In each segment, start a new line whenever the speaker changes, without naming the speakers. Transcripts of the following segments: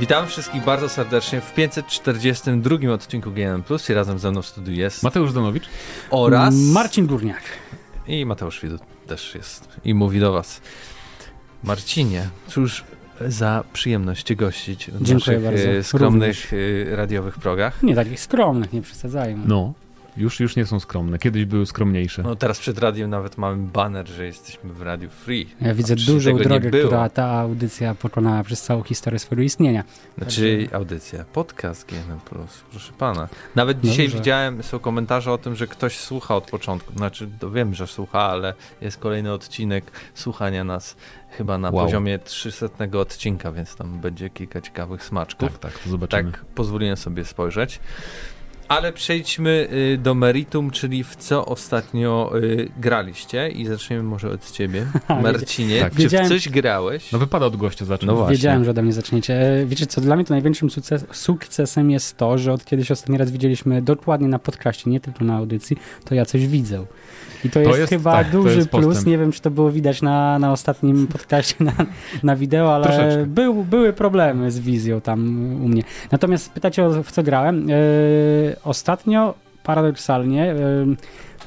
Witam wszystkich bardzo serdecznie w 542 odcinku GNM Plus i razem ze mną w studiu jest
Mateusz Danowicz
oraz
Marcin Górniak.
i Mateusz Widut też jest i mówi do was. Marcinie, cóż za przyjemność Cię gościć w
Dziękuję
naszych
bardzo.
e, skromnych
Również.
e, radiowych progach.
Nie takich skromnych, nie przesadzajmy.
No, już, już nie są skromne. Kiedyś były skromniejsze.
No teraz przed radiem nawet mamy banner, że jesteśmy w Radiu Free.
Ja widzę dużą
tego nie
drogę,
było.
która ta audycja pokonała przez całą historię swojego istnienia.
Znaczy audycja, podcast GNM proszę pana. Nawet
Dobrze.
dzisiaj widziałem, są komentarze o tym, że ktoś słucha od początku. Znaczy, to wiem, że słucha, ale jest kolejny odcinek słuchania nas chyba na
Wow.
poziomie 300 odcinka, więc tam będzie kilka ciekawych smaczków.
Tak, tak, to zobaczymy.
Tak, pozwoliłem sobie spojrzeć. Ale przejdźmy y, do meritum, czyli w co ostatnio y, graliście i zaczniemy może od ciebie, Marcinie.
tak.
Czy w
Wiedziałem-
coś grałeś?
No wypada od gościa zacząć.
No właśnie.
Wiedziałem, że ode mnie zaczniecie. E, Wiecie co, dla mnie to największym sukces, sukcesem jest to, że od kiedyś ostatni raz widzieliśmy dokładnie na podcaście, nie tylko na audycji, to ja coś widzę. I to, jest,
jest-
chyba
tak, to
duży plus. Nie wiem, czy to było widać na, na ostatnim podcaście na, na wideo, ale
Troszeczkę.
był, były problemy z wizją tam u mnie. Natomiast pytacie, o, w co grałem. E, ostatnio, paradoksalnie,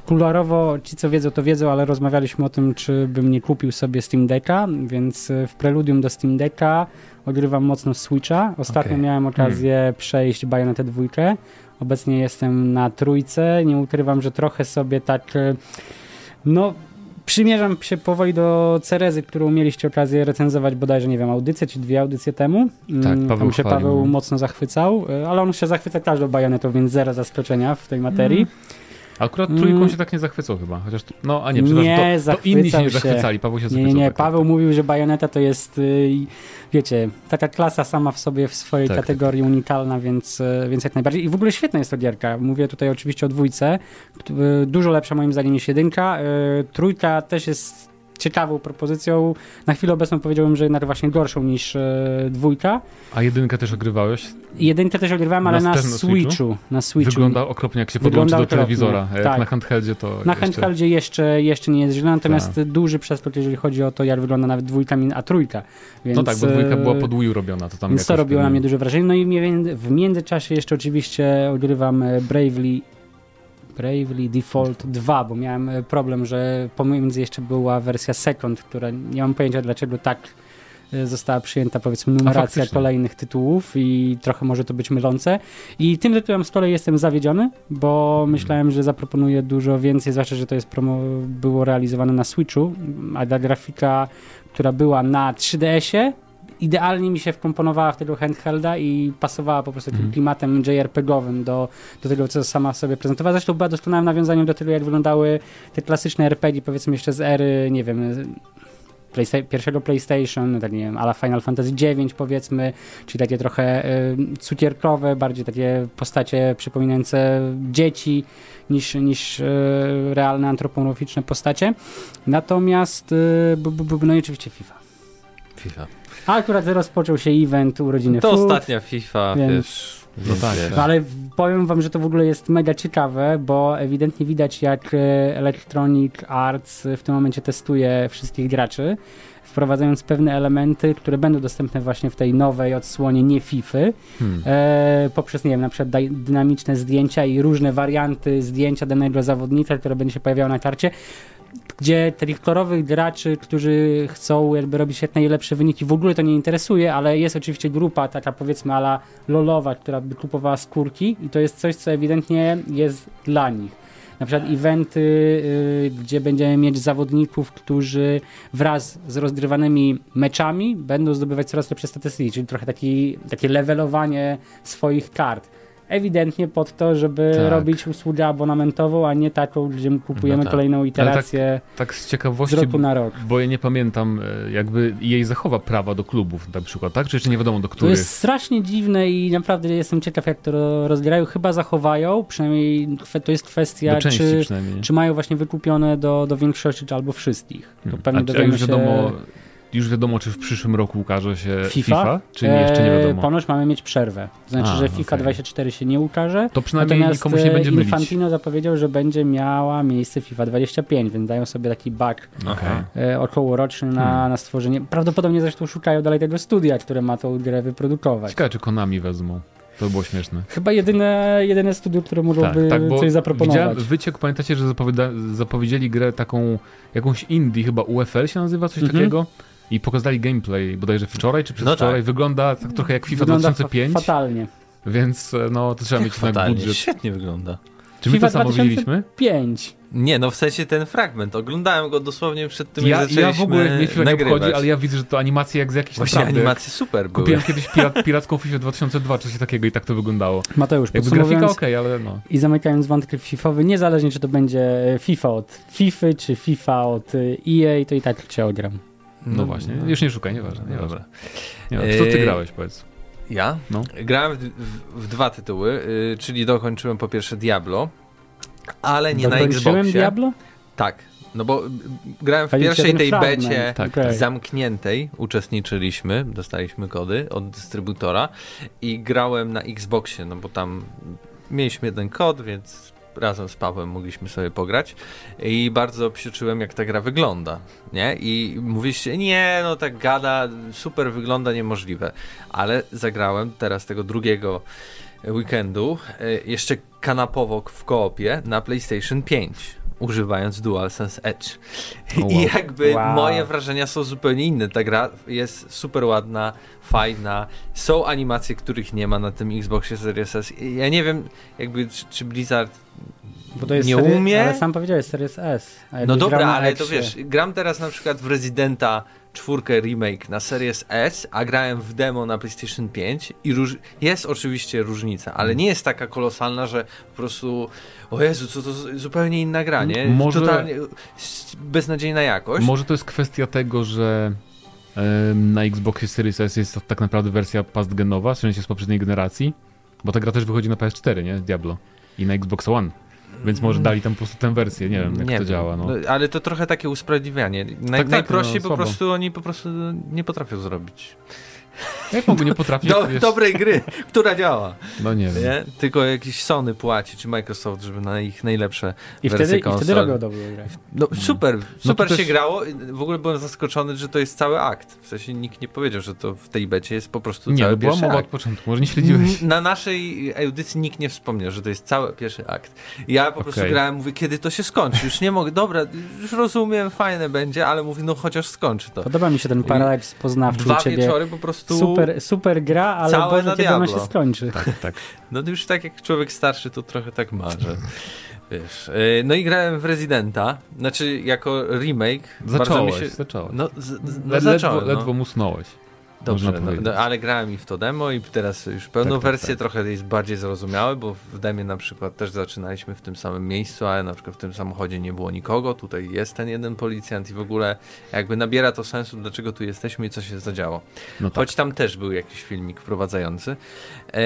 kuluarowo ci, co wiedzą, to wiedzą, ale rozmawialiśmy o tym, czy bym nie kupił sobie Steam Decka, więc e, w preludium do Steam Decka ogrywam mocno Switcha. Ostatnio
Okej.
miałem okazję przejść Bayonetę dwójkę. Obecnie jestem na trójce. Nie ukrywam, że trochę sobie tak e, no przymierzam się powoli do Cerezy, którą mieliście okazję recenzować bodajże, nie wiem, audycję czy dwie audycje temu. Mm,
Tak, Paweł
Tam się
chwalił.
Paweł mocno zachwycał, e, ale on się zachwyca każdą bajonetą, więc zero zaskoczenia w tej materii.
A Akurat trójką
Mm.
się tak nie zachwycał chyba. Chociaż, no a nie, przepraszam,
Nie,
to, to inni się nie zachwycali. Paweł się zachwycał.
nie, nie.
tak,
Paweł
tak.
mówił, że bajoneta to jest, y, wiecie, taka klasa sama w sobie, w swojej
Tak,
kategorii unikalna, więc, y, więc jak najbardziej. I w ogóle świetna jest to gierka. Mówię tutaj oczywiście o dwójce. y, Dużo lepsza moim zdaniem niż jedynka. Trójka też jest ciekawą propozycją. Na chwilę obecną powiedziałbym, że jednak właśnie gorszą niż y, dwójka.
A jedynkę też ogrywałeś?
Jedynkę też ogrywałem, ale
Na
na,
Switchu?
Switchu. Na Switchu.
Wygląda okropnie, jak się
Wygląda
podłączy do
okropnie,
telewizora. A Jak
tak.
na handheldzie to
Na
jeszcze...
handheldzie jeszcze, jeszcze nie jest źle, natomiast
Tak.
duży przeskok, jeżeli chodzi o to, jak wygląda nawet dwójka, a trójka. Więc,
No tak, bo dwójka była
e,
pod Wii robiona. To tam
Więc to robiło na mnie duże wrażenie. No i w międzyczasie jeszcze oczywiście ogrywam e, Bravely Bravely Default 2, bo miałem e, problem, że pomiędzy jeszcze była wersja Second, która nie mam pojęcia dlaczego tak e, została przyjęta powiedzmy numeracja kolejnych tytułów i trochę może to być mylące. I tym tytułem z kolei jestem zawiedziony, bo myślałem, że zaproponuję dużo więcej, zwłaszcza, że to jest promo, było realizowane na Switchu, a ta grafika, która była na 3DS-ie, idealnie mi się wkomponowała w tego handhelda i pasowała po prostu tym
Mhm.
klimatem JRPG-owym do, do tego, co sama sobie prezentowała. Zresztą była doskonałym nawiązaniem do tego, jak wyglądały te klasyczne RPG, powiedzmy jeszcze z ery, nie wiem, Playsta- pierwszego PlayStation, tak nie wiem, ala Final Fantasy IX powiedzmy, czyli takie trochę y, cukierkowe, bardziej takie postacie przypominające dzieci niż, niż y, realne antropomorficzne postacie. Natomiast, y, bu, bu, no i oczywiście FIFA.
FIFA.
A akurat rozpoczął się event urodziny
To
Food.
ostatnia FIFA,
więc-
wiesz.
No tak.
No ale powiem wam, że to w ogóle jest mega ciekawe, bo ewidentnie widać jak e, Electronic Arts w tym momencie testuje wszystkich graczy, wprowadzając pewne elementy, które będą dostępne właśnie w tej nowej odsłonie nie Fify,
Hmm.
e, poprzez, nie wiem, na przykład dynamiczne zdjęcia i różne warianty zdjęcia danego zawodnika, które będzie się pojawiało na karcie, gdzie tych kolorowych graczy, którzy chcą jakby robić jak najlepsze wyniki, w ogóle to nie interesuje, ale jest oczywiście grupa taka powiedzmy ala lolowa, która by kupowała skórki i to jest coś, co ewidentnie jest dla nich. Na przykład eventy, y, gdzie będziemy mieć zawodników, którzy wraz z rozgrywanymi meczami będą zdobywać coraz lepsze statystyki, czyli trochę taki, takie levelowanie swoich kart. Ewidentnie pod to, żeby
Tak.
robić usługę abonamentową, a nie taką, gdzie kupujemy
No tak.
kolejną iterację
Tak z
z
ciekawości,
roku na rok.
bo ja nie pamiętam, e, jakby jej zachowa prawa do klubów na przykład, tak? Czy jeszcze nie wiadomo do
To
których?
jest strasznie dziwne i naprawdę jestem ciekaw, jak to ro- rozgrają. Chyba zachowają, przynajmniej to jest kwestia, czy, czy mają właśnie wykupione do, do większości, czy albo wszystkich. To
Hmm.
pewnie
a, a już
się...
już wiadomo, czy w przyszłym roku ukaże się
FIFA?
FIFA, czy nie, jeszcze nie
E,
wiadomo?
Ponoć mamy mieć przerwę. To znaczy,
A,
że FIFA
okej.
24 się nie ukaże.
To przynajmniej
Natomiast
nikomu się nie
e,
będzie mylić.
Infantino zapowiedział, że będzie miała miejsce FIFA 25, więc dają sobie taki bug
Okej.
e, okołoroczny na,
Hmm.
na stworzenie. Prawdopodobnie zresztą szukają dalej tego studia, które ma tą grę wyprodukować.
Ciekawe, czy Konami wezmą. To by było śmieszne.
Chyba jedyne, jedyne studio, które mogłoby
tak, bo
coś zaproponować.
Wyciek, pamiętacie, że zapowiedzieli grę taką, jakąś indie, chyba UFL się nazywa, coś
Mhm.
takiego. I pokazali gameplay, bodajże wczoraj czy
No
przedwczoraj.
tak.
Wygląda tak trochę jak FIFA
Wygląda
2005,
Fa fatalnie.
więc e, no to trzeba
Jak
mieć
fatalnie,
budżet.
świetnie wygląda.
Czy my
FIFA
to samo
2000
widzieliśmy?
5.
Nie, no w sensie ten fragment. Oglądałem go dosłownie przed tym,
Ja,
jak
ja
zaczęliśmy
w ogóle mnie FIFA nie obchodzi, ale ja widzę, że to animacje jak z jakiejś
Właśnie
naprawdę...
animacje super były.
Kupiłem kiedyś pirat, piracką FIFA 2002 czy coś takiego i tak to wyglądało.
Mateusz,
Jakby grafika okej, ale no.
i zamykając wątek FIFowy, niezależnie czy to będzie FIFA od FIFA, czy FIFA od EA, to i tak cię ogram.
No, właśnie, już nie szukaj, nieważne.
No
nieważne.
dobra.
Nie, co ty
Eee,
grałeś, powiedz?
Ja?
No.
Grałem w, w, w dwa tytuły, y, czyli dokończyłem po pierwsze Diablo, ale nie na
Dokończyłem
Xboxie.
Diablo?
Tak, no bo y, grałem w pierwszej tej
fragment.
becie
Tak.
Okej.
zamkniętej, uczestniczyliśmy, dostaliśmy kody od dystrybutora i grałem na Xboxie, no bo tam mieliśmy jeden kod, więc razem z Pawłem mogliśmy sobie pograć. I bardzo psiuczyłem jak ta gra wygląda, nie? I mówiliście, nie, no tak gada, super wygląda, niemożliwe, ale zagrałem teraz tego drugiego weekendu e, jeszcze kanapowo w koopie na PlayStation 5 używając DualSense Edge.
Wow.
I jakby
Wow.
moje wrażenia są zupełnie inne. Ta gra jest super ładna, fajna. Są animacje, których nie ma na tym Xboxie Series S. Ja nie wiem, jakby czy, czy Blizzard
Bo to jest
nie
sery-
umie.
Ale sam powiedziałeś Series S.
No dobra, ale to wiesz, gram teraz na przykład w Residenta czwórkę remake na Series S, a grałem w demo na PlayStation 5 i róż... jest oczywiście różnica, ale nie jest taka kolosalna, że po prostu o Jezu, co to zupełnie inna gra, nie?
Może-
Totalnie beznadziejna jakość.
Może to jest kwestia tego, że na Xboxie Series S jest tak naprawdę wersja pastgenowa, w sensie z poprzedniej generacji, bo ta gra też wychodzi na PS4, nie? Diablo. I na Xbox One. Więc może dali tam po prostu tę wersję, nie wiem jak
Nie
to
wiem.
działa. No.
ale to trochę takie usprawiedliwianie. Naj,
tak,
najprościej
no,
po prostu oni po prostu nie potrafią zrobić.
Jak mogę nie potrafić?
Do,
wiesz,
dobrej gry, która działa.
No nie wiem.
Nie? Tylko jakiś Sony płaci, czy Microsoft, żeby na ich najlepsze
I
wersje
wtedy, I
konsol.
wtedy robią dobrą grę.
No super, super
to
się
też-
grało. W ogóle byłem zaskoczony, że to jest cały akt. W sensie nikt nie powiedział, że to w tej becie jest po prostu
Nie,
cały
była
pierwszy
mowa od
akt.
początku, może nie śledziłeś.
Na naszej audycji nikt nie wspomniał, że to jest cały pierwszy akt. Ja po prostu
Okej.
grałem, mówię, kiedy to się skończy. Już nie mogę, dobra, już rozumiem, fajne będzie, ale mówię, no chociaż skończy to.
Podoba mi się ten paraleks poznawczy
Dwa
u ciebie.
wieczory po prostu...
Super, super gra, ale
Całe
Boże,
na
kiedy ona
Diablo.
się skończy.
Tak, tak.
No to już tak jak człowiek starszy, to trochę tak ma, że wiesz. Yy, No i grałem w Residenta, znaczy jako remake.
Zacząłeś,
mi się...
zacząłeś.
No, z, z, no
Led,
zacząłem,
ledwo,
no.
ledwo musnąłeś.
Dobrze, no, no, ale grałem i w to demo i teraz już pełną
Tak, tak,
wersję,
tak.
trochę jest bardziej zrozumiałe, bo w demie na przykład też zaczynaliśmy w tym samym miejscu, ale na przykład w tym samochodzie nie było nikogo, tutaj jest ten jeden policjant i w ogóle jakby nabiera to sensu, dlaczego tu jesteśmy i co się zadziało.
No tak.
Choć tam też był jakiś filmik wprowadzający. E,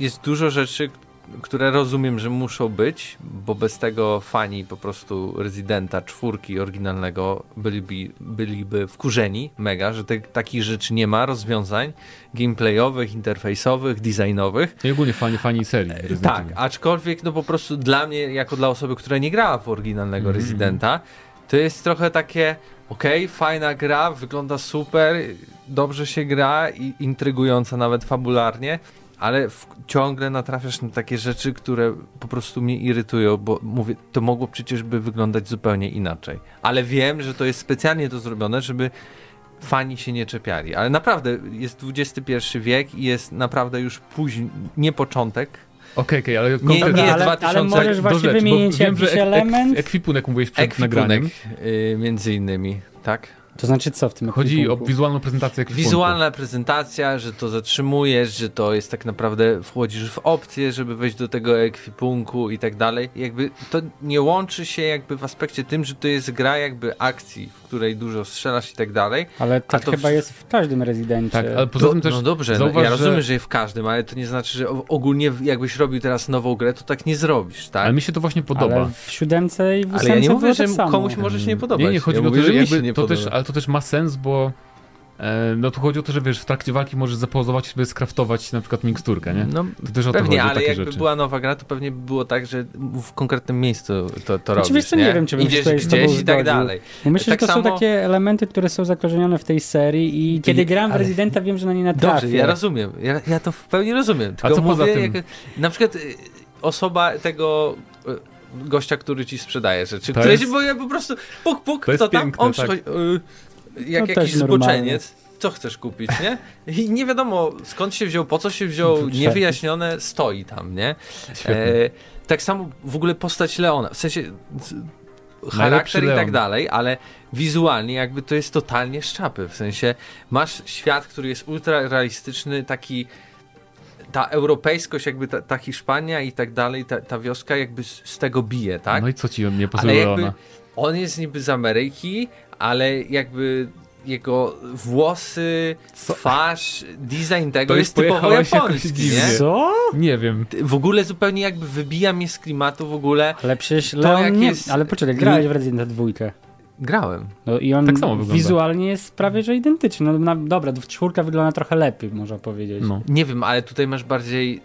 jest dużo rzeczy, które rozumiem, że muszą być, bo bez tego fani po prostu Residenta czwórki oryginalnego byliby, byliby wkurzeni mega, że te, takich rzeczy nie ma, rozwiązań gameplayowych, interfejsowych, designowych.
I ogólnie fani, fani serii. Resident
Tak, aczkolwiek no po prostu dla mnie, jako dla osoby, która nie grała w oryginalnego
Mhm.
Residenta, to jest trochę takie, okej, fajna gra, wygląda super, dobrze się gra i intrygująca nawet fabularnie, ale w, ciągle natrafiasz na takie rzeczy, które po prostu mnie irytują, bo mówię, to mogło przecież by wyglądać zupełnie inaczej. Ale wiem, że to jest specjalnie to zrobione, żeby fani się nie czepiali. Ale naprawdę jest XXI wiek i jest naprawdę już później, nie początek,
Okej, okej, ale
nie
konkretnie
jest
ale,
2000
ale możesz właśnie
rzeczy, bo
wymienić
wiem, że
jakiś
ek- ek-
element.
Ekwipunek mówiłeś przed
ekwipunek,
nagraniem.
y, między innymi, tak?
To znaczy co w tym
Chodzi o wizualną prezentację ekwipunku.
Wizualna prezentacja, że to zatrzymujesz, że to jest tak naprawdę, wchodzisz w opcję, żeby wejść do tego ekwipunku i tak dalej. Jakby to nie łączy się jakby w aspekcie tym, że to jest gra jakby akcji, w której dużo strzelasz i tak dalej.
Ale tak
to
chyba
w-
jest w każdym rezydencie.
Tak, ale poza tym też
no dobrze, no,
zauważ,
ja rozumiem,
że...
że w każdym, ale to nie znaczy, że ogólnie jakbyś robił teraz nową grę, to tak nie zrobisz, tak?
Ale mi się to właśnie podoba.
Ale w siódmce i w
Ale ja nie mówię, że
tak
komuś może się nie podobać.
Nie, nie, chodzi
ja
o to,
że
że
mi się
jakby
nie
to też. Ale to też ma sens, bo e, no tu chodzi o to, że wiesz, w trakcie walki możesz zapauzować i sobie skraftować na przykład miksturkę, nie?
No,
To też o to
pewnie,
chodzi, o
ale
takie
jakby
rzeczy.
była nowa gra, to pewnie by było tak, że w konkretnym miejscu to, to robisz,
wiesz co, nie wiem, czy bym
Idziesz gdzieś i tak dalej.
Ja myślę,
Tak
że to
samo-
są takie elementy, które są zakorzenione w tej serii i kiedy gram w
ale-
Residenta wiem, że na nie natrafię.
Dobrze, ja rozumiem. Ja, ja to w pełni rozumiem. Tylko
co poza
mówię,
tym?
Jak, na przykład y, osoba tego y, gościa, który ci sprzedaje rzeczy,
To jest-
się boję po prostu puk, puk,
To
co tam?
piękne,
On
tak.
przychodzi, y, jak
No,
jakiś zboczeniec. Co chcesz kupić, nie? I nie wiadomo skąd się wziął, po co się wziął, niewyjaśnione, stoi tam, nie? E, tak samo w ogóle postać Leona, w sensie charakter i tak dalej, ale wizualnie jakby to jest totalnie szczapy, w sensie masz świat, który jest ultra realistyczny, taki ta europejskość, jakby ta, ta Hiszpania i tak dalej, ta, ta wioska jakby z, z tego bije, tak?
No i co ci nie
ale
pasuje
jakby
ona?
on jest niby z Ameryki, ale jakby jego włosy,
Co?
twarz, design tego
To
jest
jest-
typowo japoński, nie?
Co?
Nie wiem.
W ogóle zupełnie jakby wybija mnie z klimatu w ogóle.
Ale przecież
To
Leon
jak
nie...
jest-
Ale poczekaj, grałeś w Residenta dwójkę.
Grałem.
No i on
Tak samo wygląda.
wizualnie jest prawie że identyczny. No na, dobra, czwórka wygląda trochę lepiej, można powiedzieć.
No.
Nie wiem, ale tutaj masz bardziej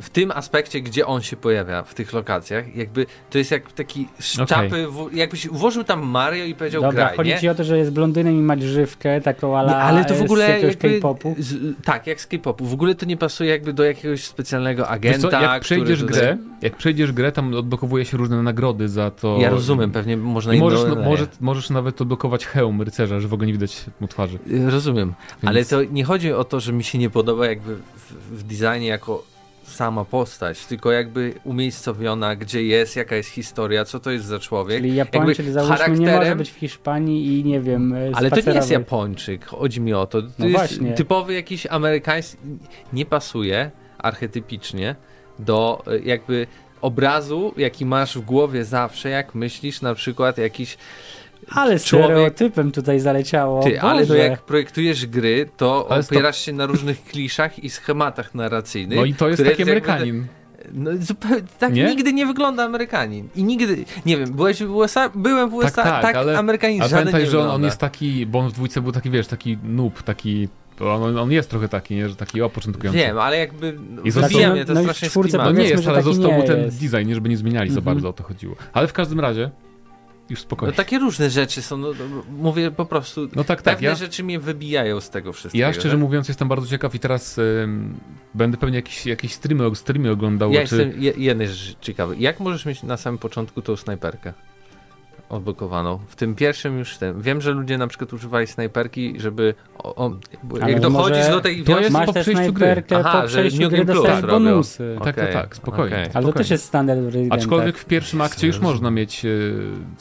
w tym aspekcie, gdzie on się pojawia, w tych lokacjach, jakby to jest jak taki szczapy, w, jakbyś włożył tam Mario i powiedział
Dobra,
graj,
chodzi
nie?
ci o to, że jest blondynem i ma grzywkę, taką ala
Nie, ale to w
z
ogóle jakby,
K-popu.
z, tak, jak z K-popu. W ogóle to nie pasuje jakby do jakiegoś specjalnego agenta,
co, jak przejdziesz
który
grę, jak przejdziesz grę, tam odblokowuje się różne nagrody za to.
Ja rozumiem, pewnie można
I możesz, no, może, możesz nawet odblokować hełm rycerza, że w ogóle nie widać mu twarzy.
Rozumiem,
Więc-
ale to nie chodzi o to, że mi się nie podoba jakby w, w designie jako sama postać, tylko jakby umiejscowiona, gdzie jest, jaka jest historia, co to jest za człowiek.
Czyli Japończyk
jakby
załóżmy nie może
charakterem-
być w Hiszpanii i nie wiem, e,
Ale to nie jest. Japończyk, chodzi mi o to. To
No
jest
właśnie.
typowy jakiś amerykański, nie pasuje archetypicznie do e, jakby obrazu, jaki masz w głowie zawsze, jak myślisz na przykład jakiś
Ale
człowiek-
stereotypem tutaj zaleciało.
Ty, ale jak projektujesz gry, to
Ale stop.
opierasz się na różnych kliszach i schematach narracyjnych.
No i to jest taki Amerykanin.
No, zupełnie, tak
Nie?
nigdy nie wygląda Amerykanin. I nigdy, nie wiem, byłeś w USA, byłem w USA, tak,
tak, ale-
Amerykanin
A
żaden
pamiętaj,
nie
że on, on jest taki, bo on w dwójce był taki, wiesz, taki noob, taki... On, on jest trochę taki, nie, że taki o, początkujący.
Wiem, ale jakby
I
wybija
został-
mnie to
no i w
strasznie
No nie jest, ale został mu ten
jest.
design, nie, żeby nie zmieniali za
Mhm.
bardzo, o to chodziło. Ale w każdym razie, już
No
spokojnie.
takie różne rzeczy są, no, no, mówię po prostu,
No tak, tak,
pewne
ja,
rzeczy mnie wybijają z tego wszystkiego.
ja szczerze
tak?
mówiąc jestem bardzo ciekaw i teraz ym, będę pewnie jakieś, jakieś streamy, streamy oglądał,
Ja
czy...
jestem je, rzeczy ciekawy. Jak możesz mieć na samym początku tą snajperkę odblokowaną? W tym pierwszym już tym. Wiem, że ludzie na przykład używali snajperki, żeby. O, o, jak dochodzisz do tej
to
wioski.
jest
Masz
po przejściu gry.
Aha,
po
że
przejściu
New
gry
Game Plus
dostajesz
robią.
bonusy.
Tak, tak,
Okej,
tak, spokojnie.
okej.
Ale to też jest standard w.
Aczkolwiek w pierwszym akcie już można mieć e,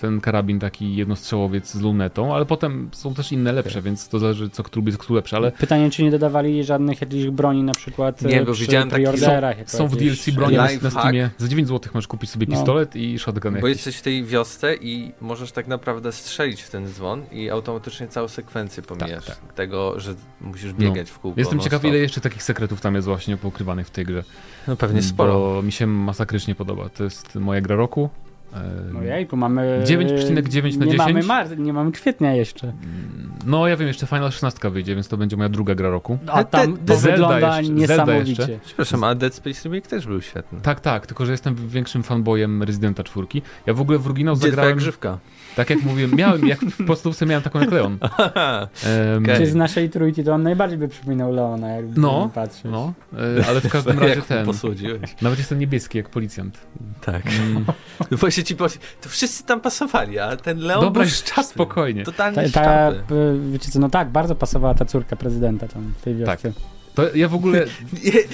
ten karabin taki jednostrzałowiec z lunetą, ale potem są też inne lepsze, więc to zależy co kto lubi, co kto lepszy, ale
Pytanie, czy nie dodawali żadnych jakichś broni na przykład
Nie,
e,
bo
przy
widziałem taki-
preorderach. jako
są w DLC broni na, na. Steamie. Za 9 zł możesz kupić sobie
No.
pistolet i shotgun
Bo
jakiś.
jesteś w tej wiosce i możesz tak naprawdę strzelić w ten dzwon i automatycznie całą sekwencję pomijasz.
tak.
Tego, że musisz
No.
biegać w kółko.
Jestem ciekaw, ile jeszcze takich sekretów tam jest właśnie poukrywanych w tej grze.
No pewnie sporo.
Bo mi się masakrycznie podoba. To jest moja gra roku. E,
Ojejku, mamy...
9,9 na
nie
10?
Mamy mar- nie mamy kwietnia jeszcze.
No ja wiem, jeszcze Final 16 wyjdzie, więc to będzie moja druga gra roku.
A tam to
Zelda
wygląda
jeszcze,
niesamowicie.
Zelda jeszcze.
Przepraszam, a Dead Space Remake też był świetny.
Tak, tak, tylko że jestem większym fanboyem Residenta 4. Ja w ogóle w oryginał
Gdzie twoja
zagrałem,
grzywka?
Tak jak mówiłem, miałem, jak w podstawce miałem taką jak Leon. Em,
Okej.
Czy z naszej trójki to on najbardziej by przypominał Leona, jakby
No,
no, patrzeć.
No, e, ale w każdym razie ten.
posłodziłeś.
Nawet jestem niebieski jak policjant.
Tak.
Mm,
Właśnie ci powiem, to wszyscy tam pasowali, a ten Leon
Dobra,
był szczapy.
spokojnie.
Totalnie
Ta, ta, wiecie co, no tak, bardzo pasowała ta córka prezydenta tam w tej wiosce.
To ja w ogóle.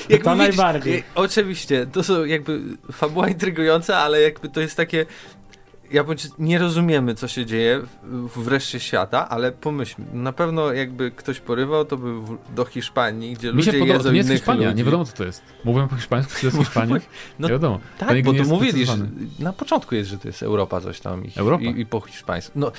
Jak
To
mówisz,
najbardziej.
Oczywiście, to są jakby fabuła intrygująca, ale jakby to jest takie. Japończycy nie rozumiemy, co się dzieje w, reszcie świata, ale pomyślmy, na pewno jakby ktoś porywał, to by do Hiszpanii, gdzie
Mi
ludzie
podoba,
jedzą
to nie jest Hiszpania,
ludzi.
nie wiadomo co to jest. Mówiłem po hiszpańsku, czy to jest Hiszpania?
No,
nie wiadomo.
Tak, bo
nie
to mówili, że na początku jest, że to jest Europa coś tam i,
Europa?
i, i po hiszpańsku. No,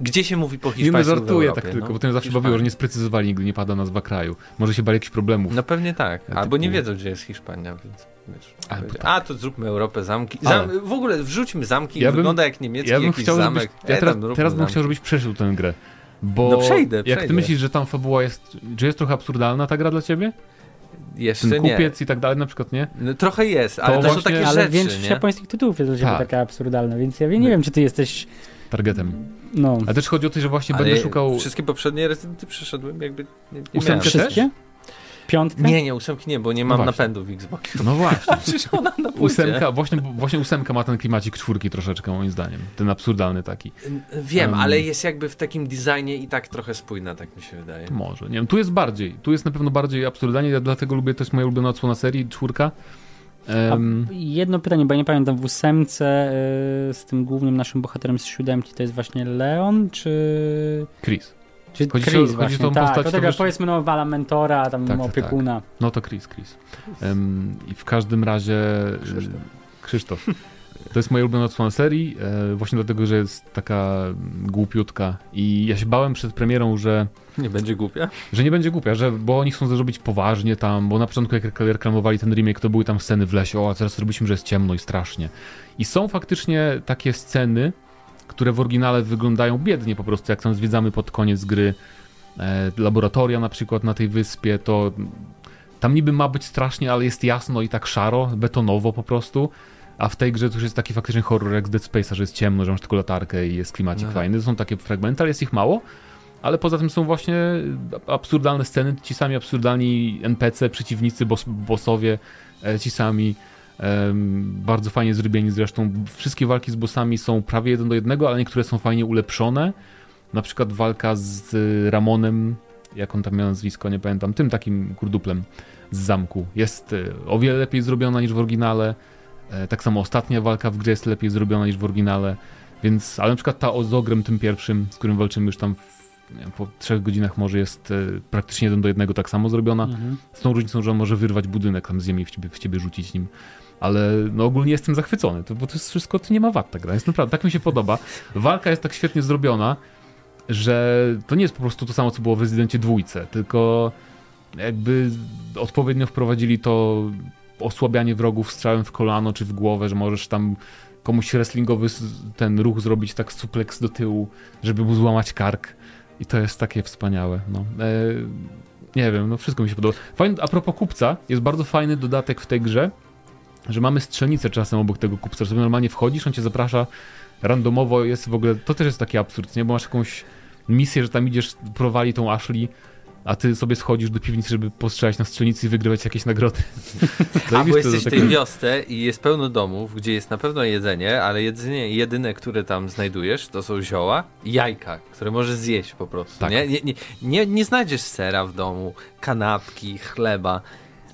gdzie się mówi po
Nie no,
hiszpańsku w
żartuję
Europie?
tak tylko,
no,
bo tym zawsze
Hiszpanii.
bawiło, że nie sprecyzowali, nigdy nie pada nazwa kraju. Może się bali jakichś problemów.
No pewnie tak,
Ja
albo nie
typu-
wiedzą, gdzie jest Hiszpania, więc wiesz.
Tak.
A, to zróbmy Europę, zamki. Zam, w ogóle wrzućmy zamki,
Ja bym-
wygląda jak niemiecki
ja bym
jakiś
chciał, żebyś,
zamek.
ja
E,
teraz, teraz bym
zamki.
chciał, żebyś przeszedł tę grę. Bo
No przejdę,
jak ty myślisz, że tam fabuła jest, czy jest trochę absurdalna ta gra dla ciebie?
Jeszcze
Ten
nie.
kupiec i tak dalej na przykład, nie?
No, trochę jest, ale to, są
właśnie-
takie
Ale
rzeczy,
większość
nie?
japońskich tytułów jest dla ciebie
Tak.
taka absurdalna, więc ja nie wiem, czy ty jesteś,
Targetem.
no...
A też chodzi o to, że właśnie
Ale
będę szukał
Wszystkie poprzednie Rezydenty przeszedłem, jakby nie, nie?
Wszystkie? Piątkę?
Nie, nie, ósemki nie, bo nie
No
mam
właśnie.
napędu w Xboxie.
No właśnie.
Przecież ona na.
Ósemka, właśnie, właśnie ósemka ma ten klimacik czwórki troszeczkę, moim zdaniem. Ten absurdalny taki.
Wiem,
Um.
ale jest jakby w takim designie i tak trochę spójna, tak mi się wydaje.
Może, nie wiem. Tu jest bardziej. Tu jest na pewno bardziej absurdalnie, ja dlatego lubię, to jest moja ulubiona odsłona serii, czwórka.
A jedno pytanie, bo ja nie pamiętam, w ósemce y, z tym głównym naszym bohaterem z siódemki to jest właśnie Leon, czy...
Chris.
Czy
Chodzi ci o-
Chris
chodzi o tą
tak,
postać, to
tego powiedzmy no wala mentora, tam
Tak, tak,
opiekuna.
No to Chris, Chris. Em, I w każdym razie...
Krzysztof.
Krzysztof. To jest moja ulubiona odsłona serii, e, właśnie dlatego, że jest taka głupiutka i ja się bałem przed premierą, że
Nie będzie głupia?
że nie będzie głupia, że, bo oni chcą zrobić poważnie tam, bo na początku jak reklamowali ten remake, to były tam sceny w lesie, o, a teraz robiliśmy, że jest ciemno i strasznie. I są faktycznie takie sceny, które w oryginale wyglądają biednie po prostu, jak tam zwiedzamy pod koniec gry e, laboratoria na przykład na tej wyspie, to tam niby ma być strasznie, ale jest jasno i tak szaro, betonowo po prostu, a w tej grze to już jest taki faktycznie horror jak z Dead Space'a, że jest ciemno, że masz tylko latarkę i jest klimacik
Aha.
fajny. To są takie fragmenty, ale jest ich mało. Ale poza tym są właśnie absurdalne sceny, ci sami absurdalni NPC, przeciwnicy, boss, bossowie, e, ci sami. Bardzo fajnie zrobieni zresztą. Wszystkie walki z bossami są prawie jeden do jednego, ale niektóre są fajnie ulepszone. Na przykład walka z Ramonem, jak on tam miał nazwisko, nie pamiętam, tym takim kurduplem z zamku. Jest e, o wiele lepiej zrobiona niż w oryginale. E, Tak samo ostatnia walka w grze jest lepiej zrobiona niż w oryginale. Więc, ale na przykład ta o z ogrem tym pierwszym, z którym walczymy już tam w, wiem, po trzech godzinach może jest e, praktycznie jeden do jednego tak samo zrobiona.
Mhm.
Z tą różnicą, że on może wyrwać budynek tam z ziemi w ciebie, w ciebie rzucić nim. Ale no ogólnie jestem zachwycony, to, bo to jest wszystko, to nie ma wad ta gra. Jest naprawdę, tak mi się podoba. Walka jest tak świetnie zrobiona, że to nie jest po prostu to samo, co było w Rezydencie dwójce, tylko jakby odpowiednio wprowadzili to osłabianie wrogów strzałem w kolano czy w głowę, że możesz tam komuś wrestlingowy ten ruch zrobić tak suplex do tyłu, żeby mu złamać kark. I to jest takie wspaniałe. No. E, nie wiem, no wszystko mi się podoba. Fajny, a propos kupca, jest bardzo fajny dodatek w tej grze, że mamy strzelnicę czasem obok tego kupca, że sobie normalnie wchodzisz, on cię zaprasza randomowo, jest w ogóle, to też jest taki absurd, nie? Bo masz jakąś misję, że tam idziesz, prowali tą Ashley, a ty sobie schodzisz do piwnicy, żeby postrzelać na strzelnicy i wygrywać jakieś nagrody.
A bo
Zajebiste
jesteś w
do
tej wiosce i jest pełno domów, gdzie jest na pewno jedzenie, ale jedzenie jedyne, które tam znajdujesz, to są zioła i jajka, które możesz zjeść po prostu.
Tak.
Nie? Nie, nie, nie, nie znajdziesz sera w domu, kanapki, chleba.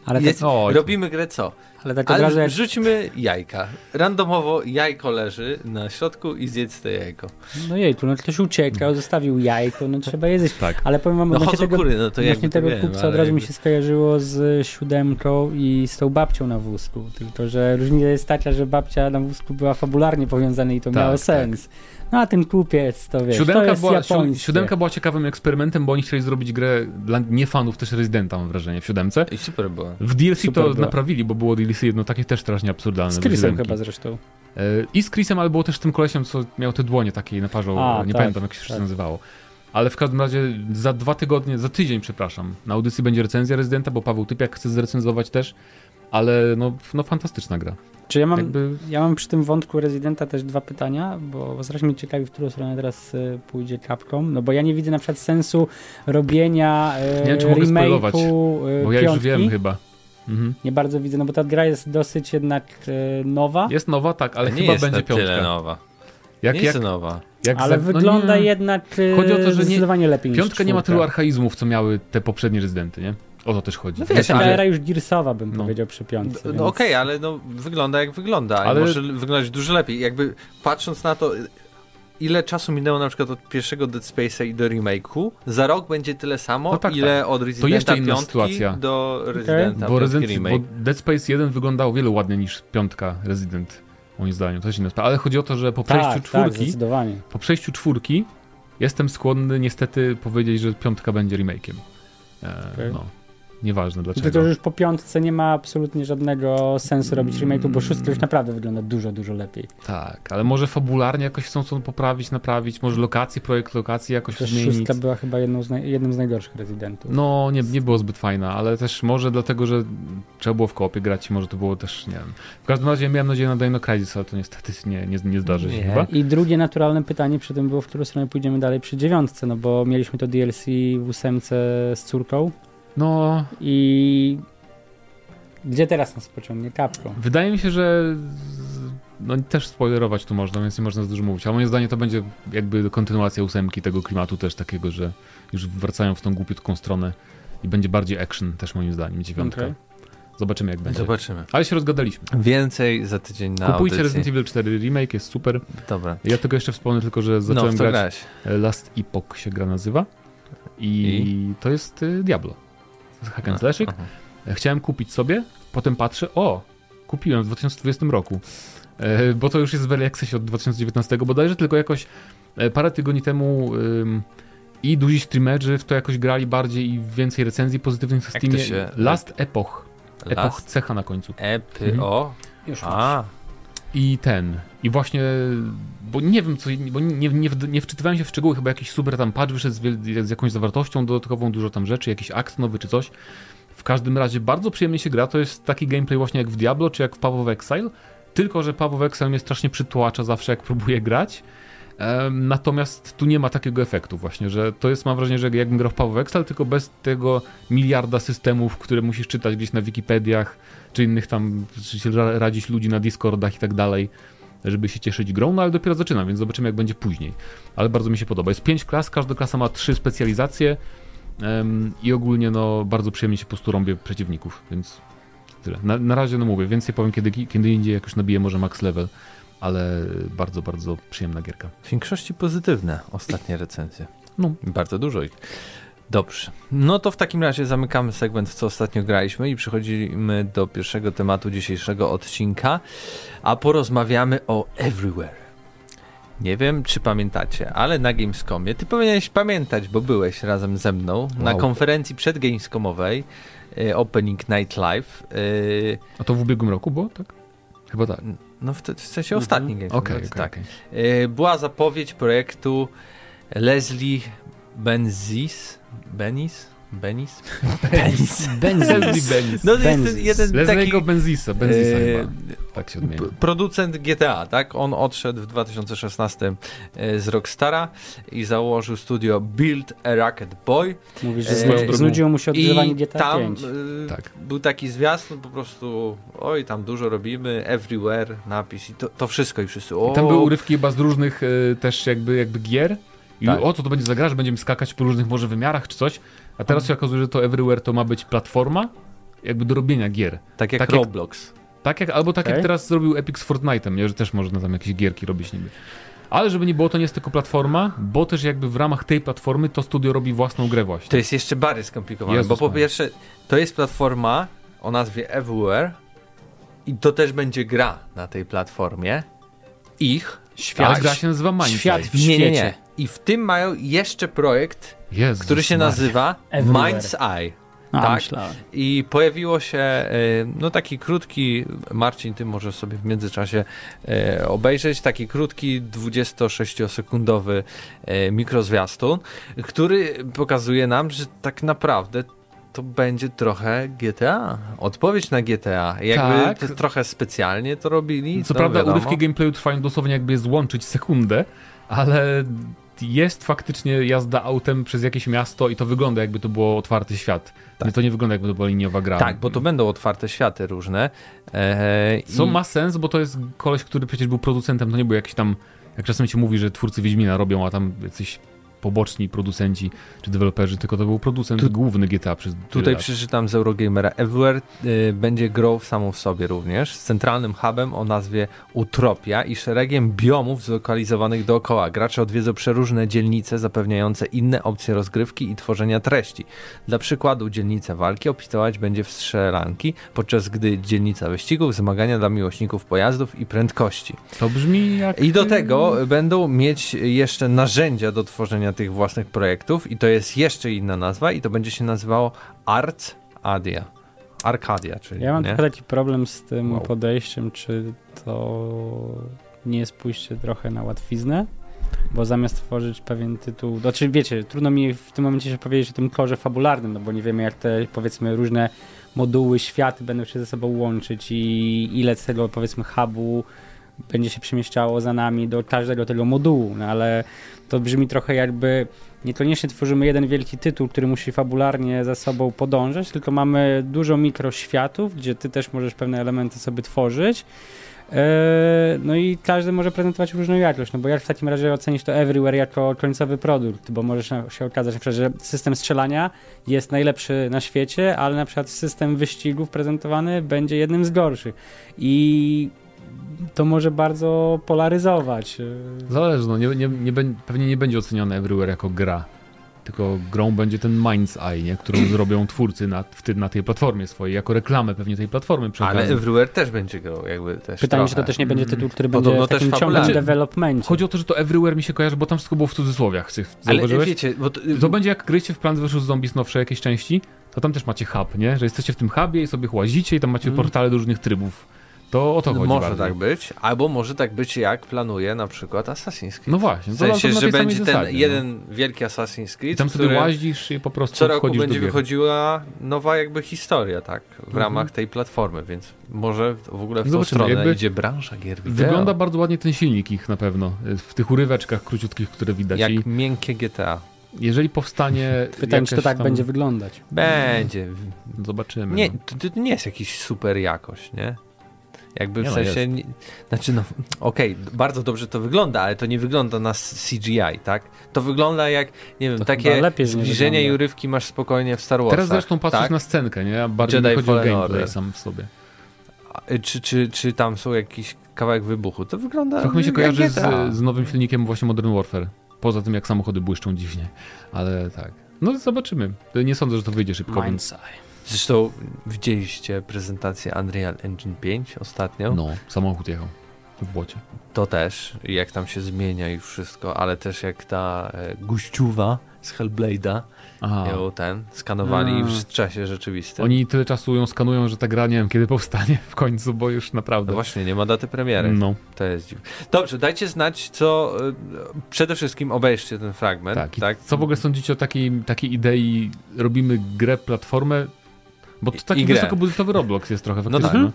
Ale, tak,
Oj.
robimy grę co?
ale tak od razu
Ale
jak
rzućmy jajka. Randomowo jajko leży na środku i zjedz to jajko.
No jej, tu no ktoś uciekał, zostawił jajko, no trzeba je zjeść.
Tak.
Ale powiem wam,
No
odnośnie
chodzą
tego,
kury, no to
odnośnie tego
wiem,
kupca od razu mi
jakby-
się skojarzyło z siódemką i z tą babcią na wózku. Tylko, że różnica jest taka, że babcia na wózku była fabularnie powiązana i to
Tak,
miało
tak.
No a ten kupiec, to wiesz, to
Siódemka
jest
była,
japońskie.
siódemka była ciekawym eksperymentem, bo oni chcieli zrobić grę dla niefanów też Rezydenta, mam wrażenie, w siódemce.
I super było.
W DLC
Super
to
była.
naprawili, bo było DLC jedno takie też strasznie absurdalne.
Z Chrisem chyba zresztą.
E, I z Chrisem, ale było też tym kolesiem, co miał te dłonie takie i naparzał,
A,
nie
tak,
pamiętam jak się
tak.
to nazywało. Ale w każdym razie za dwa tygodnie, za tydzień, przepraszam, na audycji będzie recenzja Rezydenta, bo Paweł Typiak chce zrecenzować też, ale no, no fantastyczna gra.
Czy ja mam,
Jakby,
ja mam przy tym wątku Residenta też dwa pytania, bo zaraz mnie ciekawi, w którą stronę teraz y, pójdzie Capcom, no bo ja nie widzę na przykład sensu robienia y,
Nie wiem, czy mogę spoilować,
y,
bo ja już
piątki.
wiem chyba. Mhm.
Nie bardzo widzę, no bo ta gra jest dosyć jednak y, nowa,
Jest nowa, tak, ale
nie
chyba
jest
będzie
na tyle
piątka.
nowa.
Jak,
nie
jak,
jest nowa.
jak
ale
za- no
wygląda
nie.
jednak y,
Chodzi o to, że nie-
zdecydowanie lepiej niż
Piątka nie ma tylu archaizmów, co miały te poprzednie Rezydenty, nie? O to też chodzi.
No
To
wiesz,
taka
ale-
era już Gearsowa, bym
No.
powiedział przy piątce.
No
więc-
okej, ale no, wygląda jak wygląda, ale może wyglądać dużo lepiej. Jakby patrząc na to, ile czasu minęło na przykład od pierwszego Dead Space'a i do remake'u, za rok będzie tyle samo,
No tak,
ile od Residenta
jeszcze inna
5
sytuacja.
do Residenta
Bo,
piątki
Resident,
remake.
bo Dead Space 1 wyglądał o wiele ładniej niż piątka Resident, moim zdaniem. To jest inna sprawa. Ale chodzi o to, że po przejściu
tak, tak,
czwórki,
zdecydowanie.
po przejściu czwórki jestem skłonny niestety powiedzieć, że piątka będzie remake'iem. E,
Okej.
no. Nieważne dlaczego.
to, to już po piątce nie ma absolutnie żadnego sensu robić remake'u, bo szóstka już naprawdę wygląda dużo, dużo lepiej.
Tak, ale może fabularnie jakoś chcą to poprawić, naprawić, może lokacje, projekt lokacji jakoś
Też
zmienić.
szóstka była chyba jedną z jednym z najgorszych rezydentów.
No, nie, nie było zbyt fajna, ale też może dlatego, że trzeba było w koopie grać i może to było też, nie wiem. W każdym razie miałem nadzieję na Dino Crisis, ale to niestety nie, nie, nie zdarzy się
Nie.
chyba.
I drugie naturalne pytanie przy tym było, w którą stronę pójdziemy dalej przy dziewiątce, no bo mieliśmy to DLC w ósemce z córką
No,
i gdzie teraz nas pociągnie kapką?
wydaje mi się, że no też spoilerować tu można, więc nie można za dużo mówić, ale moim zdaniem to będzie jakby kontynuacja ósemki tego klimatu też takiego, że już wracają w tą głupiutką stronę i będzie bardziej action też moim zdaniem, dziewiątka.
Okej.
Zobaczymy jak będzie.
Zobaczymy.
Ale się rozgadaliśmy.
Więcej za tydzień na
Kupujcie
audycji.
Resident Evil 4 Remake, jest super.
Dobra.
Ja tego jeszcze wspomnę tylko, że
No,
zacząłem
to
grać
grałeś.
Last Epoch się gra nazywa i, to jest y, Diablo. To jest hack and slashyk.
Aha.
Chciałem kupić sobie, potem patrzę, o, kupiłem w 2020 roku. E, Bo to już jest w Early Accessie od 2019 bodajże, tylko jakoś e, parę tygodni temu i duzi streamerzy w to jakoś grali bardziej i więcej recenzji pozytywnych na Steamie.
się-
Last Epoch. Epoch
Last
cecha na końcu.
EPO.
Już masz.
A,
I ten. I właśnie, bo nie wiem co, bo nie, nie, nie, wczytywałem się w szczegóły, chyba jakiś super tam patch wyszedł z, z jakąś zawartością dodatkową, dużo tam rzeczy, jakiś akt nowy czy coś. W każdym razie bardzo przyjemnie się gra, to jest taki gameplay właśnie jak w Diablo czy jak w Path Exile, tylko że Path Exile mnie strasznie przytłacza zawsze jak próbuję grać. Natomiast tu nie ma takiego efektu właśnie, że to jest mam wrażenie, że jakbym grał w of Exile, tylko bez tego miliarda systemów, które musisz czytać gdzieś na Wikipediach, czy innych tam, czy radzić ludzi na Discordach i tak dalej, żeby się cieszyć grą, no ale dopiero zaczynam, więc zobaczymy jak będzie później. Ale bardzo mi się podoba. Jest pięć klas, każda klasa ma trzy specjalizacje em, i ogólnie no bardzo przyjemnie się po prostu rąbię przeciwników, więc tyle. Na, na razie no mówię, więcej powiem kiedy, kiedy indziej, jak już nabiję może max level, ale bardzo, bardzo przyjemna gierka.
w większości pozytywne ostatnie recenzje.
No.
Bardzo dużo ich. Dobrze. No to w takim razie zamykamy segment, w co ostatnio graliśmy i przechodzimy do pierwszego tematu dzisiejszego odcinka, a porozmawiamy o Everywhere. Nie wiem, czy pamiętacie, ale na Gamescomie, ty powinieneś pamiętać, bo byłeś razem ze mną na
Wow.
konferencji przedgamescomowej e, Opening Night Live. e,
A to w ubiegłym roku było, tak? Chyba tak.
No w, w sensie ostatni Gamescom.
Okej,
więc
okej,
tak.
okej.
E, była zapowiedź projektu Leslie Benzis. Benis? Benis? Benis.
Benzin.
Leslie Benz.
No to jest
Benzis.
ten jeden taki
Leslie'ego Benzisa, Benzisa
e,
chyba. Tak się odmienia.
producent GTA, tak? On odszedł w 2016 e, z Rockstara i założył studio Build a Rocket Boy.
Mówisz,
E,
że
drogą-
znudziło mu się odgrzewanie
I
GTA
tam
5.
e,
Tak.
był taki zwiastun po prostu, oj tam dużo robimy, everywhere, napis i to, to wszystko i wszyscy, o,
I tam były urywki chyba z różnych e, też jakby, jakby gier. I
Tak.
o, co to będzie za gra, że będziemy skakać po różnych może wymiarach czy coś. A teraz się okazuje, że to Everywhere to ma być platforma jakby do robienia gier.
tak jak
tak jak-
Roblox.
Tak jak, albo tak jak
Okej.
teraz zrobił Epic z Fortnite'em, nie? że też można tam jakieś gierki robić niby. Ale żeby nie było, to nie jest tylko platforma, bo też jakby w ramach tej platformy to studio robi własną grę właśnie.
To jest jeszcze bardziej skomplikowane,
Jezus
bo po pierwsze to jest platforma o nazwie Everywhere i to też będzie gra na tej platformie. Ich
Świat,
Ale gra się nazywa Mindside.
świat w
nie, nie, nie. I w tym mają jeszcze projekt,
Jezus
który się
Maria.
nazywa
Everywhere.
Mind's Eye.
A,
tak.
myślałem.
I pojawiło się e, no taki krótki, Marcin, ty możesz sobie w międzyczasie e, obejrzeć, taki krótki 26-sekundowy e, mikrozwiastun, który pokazuje nam, że tak naprawdę to będzie trochę GTA. Odpowiedź na GTA. Jakby
Tak.
trochę specjalnie to robili.
Co
to
prawda
wiadomo.
urywki gameplayu trwają dosłownie jakby je złączyć sekundę, ale jest faktycznie jazda autem przez jakieś miasto i to wygląda jakby to było otwarty świat.
Tak.
To nie wygląda jakby to była liniowa gra.
Tak, bo to będą otwarte światy różne. E,
Co
i-
ma sens, bo to jest koleś, który przecież był producentem, to nie był jakiś tam, jak czasem się mówi, że twórcy Wiedźmina robią, a tam jacyś poboczni producenci czy deweloperzy, tylko to był producent
Tu-
główny GTA przez
Tutaj
lat.
przeczytam z Eurogamera. Everywhere y, będzie grą samą w sobie również, z centralnym hubem o nazwie Utropia i szeregiem biomów zlokalizowanych dookoła. Gracze odwiedzą przeróżne dzielnice zapewniające inne opcje rozgrywki i tworzenia treści. Dla przykładu dzielnicę walki opisywać będzie w strzelanki, podczas gdy dzielnica wyścigów zmagania dla miłośników pojazdów i prędkości.
To brzmi jak...
I do tego będą mieć jeszcze narzędzia do tworzenia tych własnych projektów i to jest jeszcze inna nazwa i to będzie się nazywało Arts Adia. Arcadia, czyli
Ja mam
nie?
trochę taki problem z tym
Wow.
podejściem, czy to nie jest pójście trochę na łatwiznę, bo zamiast tworzyć pewien tytuł, znaczy wiecie, trudno mi w tym momencie się powiedzieć o tym korze fabularnym, no bo nie wiemy jak te powiedzmy różne moduły, światy będą się ze sobą łączyć i ile z tego powiedzmy hubu będzie się przemieszczało za nami do każdego tego modułu, no ale to brzmi trochę jakby niekoniecznie tworzymy jeden wielki tytuł, który musi fabularnie za sobą podążać, tylko mamy dużo mikroświatów, gdzie ty też możesz pewne elementy sobie tworzyć. Eee, No i każdy może prezentować różną jakość, no bo jak w takim razie ocenić to Everywhere jako końcowy produkt, bo może się- się okazać, na przykład, że system strzelania jest najlepszy na świecie, ale na przykład system wyścigów prezentowany będzie jednym z gorszych i to może bardzo polaryzować.
Zależy, no nie, nie, nie, pewnie nie będzie oceniony Everywhere jako gra. Tylko grą będzie ten Mind's Eye, nie? którą zrobią twórcy na, w ty, na tej platformie swojej, jako reklamę pewnie tej platformy
Ale. Everywhere też będzie grał, jakby też
Pytanie,
trochę.
czy to też nie będzie tytuł, który
Podobno
będzie w takim ciągłym developmencie.
Chodzi o to, że to Everywhere mi się kojarzy, bo tam wszystko było w cudzysłowiach.
Ale
Zauważyłeś?
wiecie, bo to,
To będzie jak grycie w Plants vs. Zombies nowsze jakieś części, to tam też macie hub, nie? Że jesteście w tym hubie i sobie łazicie i tam macie
Mhm.
portale do różnych trybów. To o to chodzi
może
bardziej.
tak być, albo może tak być jak planuje na przykład Assassin's Creed.
No właśnie.
w sensie, że będzie ten
zasadzie, no.
jeden wielki Assassin's
I
Creed,
tam sobie
który
łazisz i po prostu
co roku
wchodzisz
będzie wychodziła nowa jakby historia, tak, w
Mhm.
ramach tej platformy, więc może w ogóle w tą
Zobaczymy,
stronę idzie branża gier wideo.
Wygląda bardzo ładnie ten silnik ich na pewno. W tych uryweczkach króciutkich, które widać.
jak
I
miękkie GTA.
jeżeli powstanie.
Pytanie, czy to tak
tam-
będzie wyglądać.
Będzie.
Zobaczymy.
Nie,
no.
to, to nie jest jakiś super jakość, nie? Jakby w
Nie no,
sensie, nie, znaczy no, okej, bardzo dobrze to wygląda, ale to nie wygląda na CGI, tak? To wygląda jak, nie wiem,
To
takie
że nie
zbliżenie i urywki masz spokojnie w Star Warsach.
Teraz zresztą patrzysz
tak?
na scenkę, nie? Bardziej
Jedi
mi chodzi o gameplay sam w sobie.
A, Czy, czy, czy tam są jakiś kawałek wybuchu? To wygląda
Trochę mi się kojarzy z, z nowym silnikiem właśnie Modern Warfare. Poza tym, jak samochody błyszczą dziwnie. Ale tak. No zobaczymy. Nie sądzę, że to wyjdzie szybko, więc...
Zresztą widzieliście prezentację Unreal Engine 5 ostatnio?
No, samochód jechał w błocie.
To też, jak tam się zmienia i wszystko, ale też jak ta e, guściuwa z Hellblade'a ją ten skanowali
A.
w czasie rzeczywistym.
Oni tyle czasu ją skanują, że ta gra nie wiem kiedy powstanie w końcu, bo już naprawdę.
No właśnie, nie ma daty premiery.
No,
To jest dziwne. Dobrze, dajcie znać, co. e, Przede wszystkim obejrzcie ten fragment.
tak.
Tak?
Co w ogóle sądzicie o takiej, takiej idei, robimy grę, platformę, bo to taki wysokobudżetowy Roblox jest trochę
No
faktycznie.
tak.
No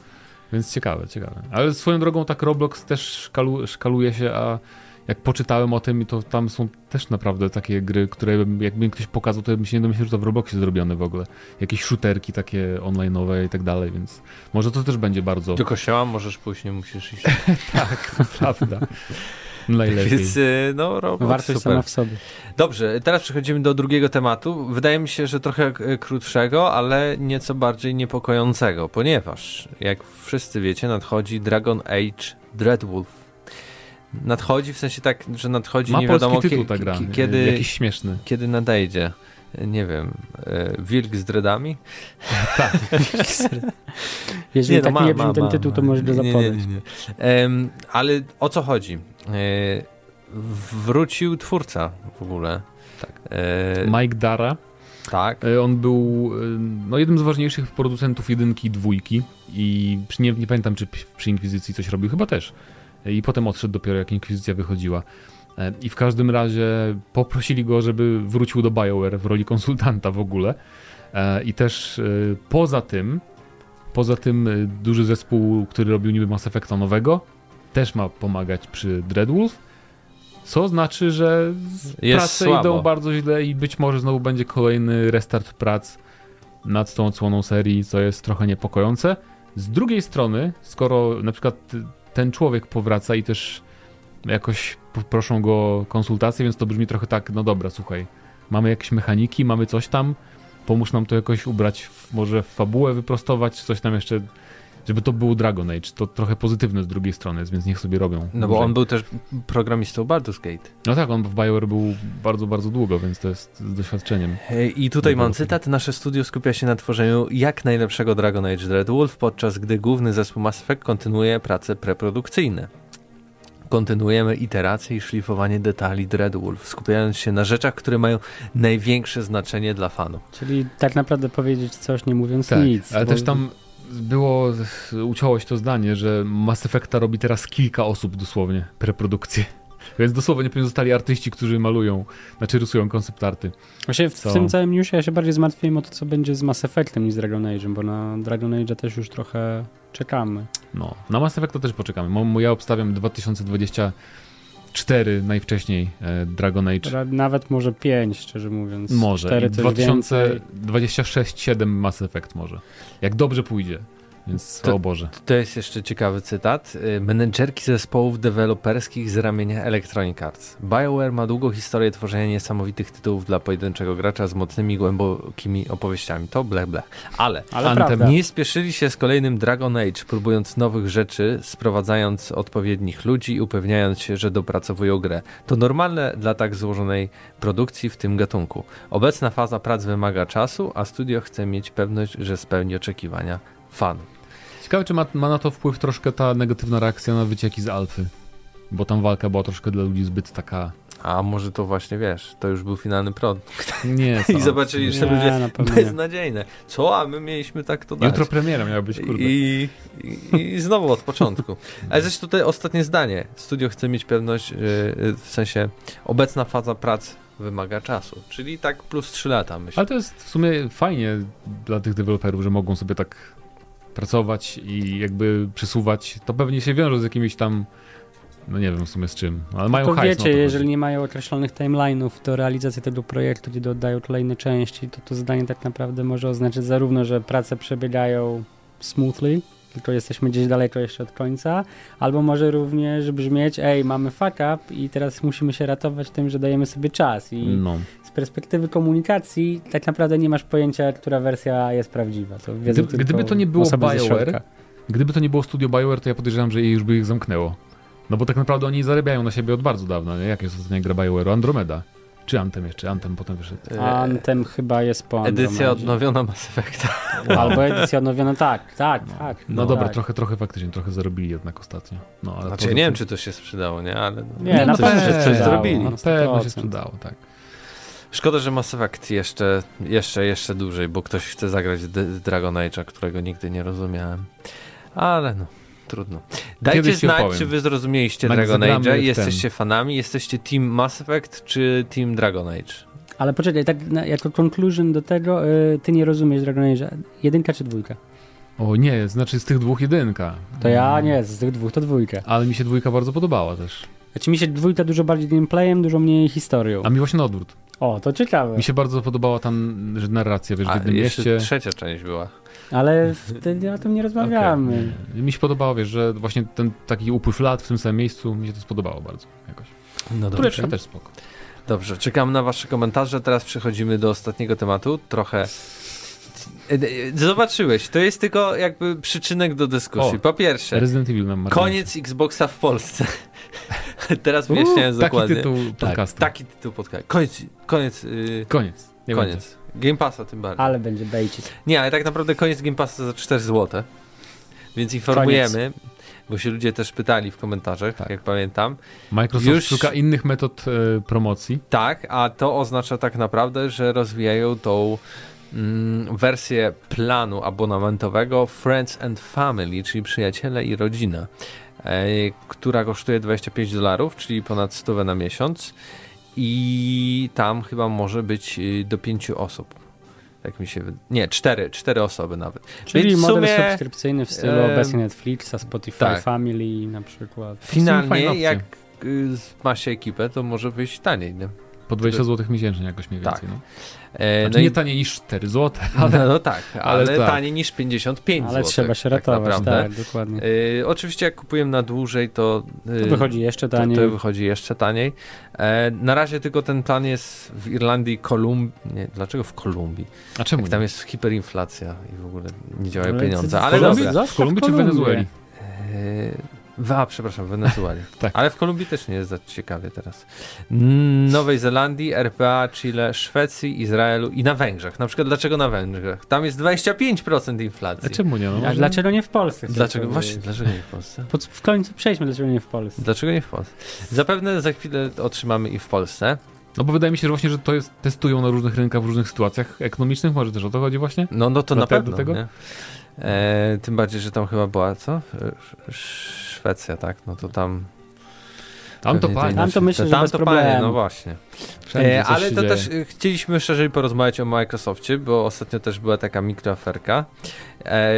Więc ciekawe, ciekawe. Ale swoją drogą tak Roblox też szkalu, szkaluje się, a jak poczytałem o tym, to tam są też naprawdę takie gry, które jakby ktoś pokazał, to bym się nie domyślił, że to w Robloxie zrobione w ogóle. Jakieś shooterki takie online'owe i tak dalej, więc może to też będzie bardzo...
Do kościoła możesz pójść, nie musisz iść.
tak, prawda. Najlepiej.
Więc e, no, Roblox,
Wartość
super.
sama w sobie.
Dobrze, teraz przechodzimy do drugiego tematu. Wydaje mi się, że trochę e, krótszego, ale nieco bardziej niepokojącego, ponieważ, jak wszyscy wiecie, nadchodzi Dragon Age Dreadwolf. Nadchodzi w sensie tak, że nadchodzi
Ma
nie wiadomo
tytuł
kie-
ta gra,
kie- kiedy,
jakiś śmieszny.
kiedy nadejdzie. Nie wiem, e, wilk z dreadami?
Jeżeli
no
tak
ma,
nie brzmi
ma,
ten
ma,
tytuł, to możesz go
Nie, nie, nie, nie. Em, ale o co chodzi? E, wrócił twórca w ogóle.
Tak.
E,
Mike Dara.
tak.
On był no, jednym z ważniejszych producentów jedynki i dwójki i przy, nie, nie pamiętam, czy przy Inkwizycji coś robił, chyba też. I potem odszedł dopiero, jak Inkwizycja wychodziła. E, I w każdym razie poprosili go, żeby wrócił do BioWare w roli konsultanta w ogóle. E, I też e, poza tym, poza tym duży zespół, który robił niby Mass Effecta nowego, też ma pomagać przy Dreadwolf, co znaczy, że
Jest
prace
słabo.
idą bardzo źle i być może znowu będzie kolejny restart prac nad tą odsłoną serii, co jest trochę niepokojące. Z drugiej strony, skoro na przykład ten człowiek powraca i też jakoś proszą go o konsultacje, więc to brzmi trochę tak, no dobra, słuchaj, mamy jakieś mechaniki, mamy coś tam, pomóż nam to jakoś ubrać, może w fabułę wyprostować, coś tam jeszcze, żeby to był Dragon Age. To trochę pozytywne z drugiej strony jest, więc niech sobie robią.
No bo on był też programistą Baldur's Gate.
No tak, on w BioWare był bardzo, bardzo długo, więc to jest z doświadczeniem.
E, I tutaj mam cytat. Nasze studio skupia się na tworzeniu jak najlepszego Dragon Age Dreadwolf, podczas gdy główny zespół Mass Effect kontynuuje prace preprodukcyjne. Kontynuujemy iterację i szlifowanie detali Dreadwolf, skupiając się na rzeczach, które mają największe znaczenie dla fanów.
Czyli tak naprawdę powiedzieć coś, nie mówiąc
Tak,
nic.
ale
bo-
też tam było, uciąło się to zdanie, że Mass Effecta robi teraz kilka osób dosłownie, preprodukcję. Więc dosłownie pewnie zostali artyści, którzy malują, znaczy rysują koncept arty.
Właśnie w, w tym całym newsie ja się bardziej zmartwiłem o to, co będzie z Mass Effectem niż z Dragon Age'em, bo na Dragon Age'a też już trochę czekamy.
No, na Mass Effecta też poczekamy. Ja obstawiam 2024 najwcześniej e, Dragon Age.
Nawet może 5, szczerze mówiąc.
Może.
Cztery
I
to już więcej.
2026-7 Mass Effect może. Jak dobrze pójdzie. Więc
To-
o Boże.
To jest jeszcze ciekawy cytat. Y, Menedżerki zespołów deweloperskich z ramienia Electronic Arts. BioWare ma długą historię tworzenia niesamowitych tytułów dla pojedynczego gracza z mocnymi, głębokimi opowieściami. To blech, blech. Ale
Ale
Anthem
prawda.
nie spieszyli się z kolejnym Dragon Age, próbując nowych rzeczy, sprowadzając odpowiednich ludzi i upewniając się, że dopracowują grę. To normalne dla tak złożonej produkcji w tym gatunku. Obecna faza prac wymaga czasu, a studio chce mieć pewność, że spełni oczekiwania fanów.
Ciekawe, czy ma, ma na to wpływ troszkę ta negatywna reakcja na wycieki z Alfy. Bo tam walka była troszkę dla ludzi zbyt taka...
A może to właśnie wiesz, to już był finalny produkt.
Nie,
I zobaczyli, że ludzie beznadziejne. Co? A my mieliśmy tak to dać.
Jutro premiera miała być, kurde.
I, i, I znowu od początku. Ale zresztą tutaj ostatnie zdanie. Studio chce mieć pewność, w sensie obecna faza prac wymaga czasu. Czyli tak plus 3 lata myślę.
Ale to jest w sumie fajnie dla tych deweloperów, że mogą sobie tak pracować i jakby przesuwać. To pewnie się wiąże z jakimiś tam, no nie wiem w sumie z czym, ale mają
to
hajs.
wiecie,
no to
jeżeli
chodzi.
nie mają określonych timeline'ów do realizacji tego projektu, gdzie dodają kolejne części, to to zdanie tak naprawdę może oznaczać zarówno, że prace przebiegają smoothly, tylko jesteśmy gdzieś daleko jeszcze od końca, albo może również brzmieć, ej, mamy fuck up i teraz musimy się ratować tym, że dajemy sobie czas i
No.
Perspektywy komunikacji tak naprawdę nie masz pojęcia, która wersja jest prawdziwa. To wiedzą
Gdyby- to nie było BioWare. Gdyby to nie było studio BioWare, to ja podejrzewam, że jej już by ich zamknęło. No bo tak naprawdę oni zarabiają na siebie od bardzo dawna. Nie? Jak jest ostatnia gra BioWare'u? Andromeda. Czy Anthem jeszcze? Anthem potem wyszedł.
Yy,
Anthem chyba jest po
Edycja
Andromedzie.
odnowiona Mass Effecta.
Albo edycja odnowiona, tak, tak, tak.
No, dobra,
tak.
trochę, trochę faktycznie, trochę zarobili jednak ostatnio. No, ale
Znaczy
to-
nie wiem, czy to się sprzedało, nie? Ale no,
Nie, na
coś,
pewno się
coś
sprzedało.
zrobili.
No.
Na pewno się
100%.
sprzedało, tak.
Szkoda, że Mass Effect jeszcze, jeszcze, jeszcze dłużej, bo ktoś chce zagrać D- Dragon Age'a, którego nigdy nie rozumiałem. Ale no, trudno. Dajcie
Kiedyś
znać,
opowiem.
czy wy zrozumieliście
Jak
Dragon Age'a,
w
jesteście fanami, jesteście Team Mass Effect czy Team Dragon Age?
Ale poczekaj, tak na, jako conclusion do tego, y, ty nie rozumiesz Dragon Age'a. Jedynka czy dwójka?
O nie, znaczy z tych dwóch jedynka.
To ja nie, z tych dwóch to dwójka.
Ale mi się dwójka bardzo podobała też.
Znaczy mi się dwójka dużo bardziej gameplayem, dużo mniej historią.
A mi właśnie na odwrót.
O, to ciekawe.
Mi się bardzo podobała ta n- że narracja, wiesz, w
A
jednym
jeszcze
mieście.
trzecia część była.
Ale wtedy o tym nie rozmawiamy.
Okej. Mi się podobało, wiesz, że właśnie ten taki upływ lat w tym samym miejscu, mi się to spodobało bardzo jakoś.
No
Tureczka też spoko.
Dobrze, czekam na wasze komentarze. Teraz przechodzimy do ostatniego tematu. Trochę... E, e, Zobaczyłeś, to jest tylko jakby przyczynek do dyskusji.
O,
Po pierwsze,
Resident Evil nam
koniec Xboxa w Polsce. Teraz wyjaśniając
Taki
dokładnie.
tytuł
Tak,
podcastu.
taki tytuł podcastu. Koniec, koniec, yy,
Koniec. Nie będzie.
koniec. Game Passa tym bardziej.
Ale będzie bejcik.
Nie, ale tak naprawdę koniec Game Passa za 4 zł. Więc informujemy, bo się ludzie też pytali w komentarzach,
Tak.
jak pamiętam.
Microsoft
Już-
szuka innych metod e, promocji.
Tak, a to oznacza tak naprawdę, że rozwijają tą mm, wersję planu abonamentowego Friends and Family, czyli przyjaciele i rodzina, e, która kosztuje 25 dolarów, czyli ponad 100 na miesiąc i tam chyba może być y, do 5 osób. Tak mi się wydaje. Nie, 4, 4 osoby nawet.
Czyli
Więc
model
sumie,
subskrypcyjny w stylu
em,
obecnie Netflixa, Spotify
tak.
Family na przykład.
Finalnie, jak y, ma się ekipę, to może wyjść taniej. Nie?
Po 20 zł miesięcznie jakoś mniej
Tak.
więcej. No.
E,
Znaczy
no i-
nie taniej niż 4 zł,
Ale,
ale
no tak, ale,
ale tak.
taniej niż 55
Ale
zł.
trzeba się
tak
ratować,
naprawdę.
tak, dokładnie.
Y, oczywiście jak kupujemy na dłużej, to, y,
To wychodzi jeszcze
to,
taniej.
to wychodzi jeszcze taniej. E, na razie tylko ten plan jest w Irlandii, Kolumbii. Nie, dlaczego w Kolumbii?
A czemu
Jak tam jest hiperinflacja i w ogóle nie działają
Ale
pieniądze. Ale
w Kolumbii?
dobra.
W Kolumbii czy w. Wenezueli?
W, a, przepraszam, w Wenezueli.
Tak.
Ale w Kolumbii też nie jest za ciekawie teraz. Mm, Nowej Zelandii, RPA, Chile, Szwecji, Izraelu i na Węgrzech. Na przykład dlaczego na Węgrzech? Tam jest 25%
A
inflacji.
czemu nie? No,
A dlaczego nie w Polsce?
Dlaczego? Właśnie, dlaczego nie w Polsce?
Po- W końcu przejdźmy, dlaczego nie w Polsce.
Dlaczego nie w Polsce? Zapewne za chwilę otrzymamy i w Polsce.
No bo wydaje mi się, że właśnie, że to jest, testują na różnych rynkach, w różnych sytuacjach ekonomicznych, może też o to chodzi właśnie?
No, no to na pewno.
tego?
E, tym bardziej, że tam chyba była co? Sz- Szwecja, tak? No to tam.
Tam to pali.
Tam to myślę, że
tam to
problemu.
no właśnie. E, ale to
dzieje.
też e, chcieliśmy szerzej porozmawiać o Microsoftie, bo ostatnio też była taka mikroaferka e,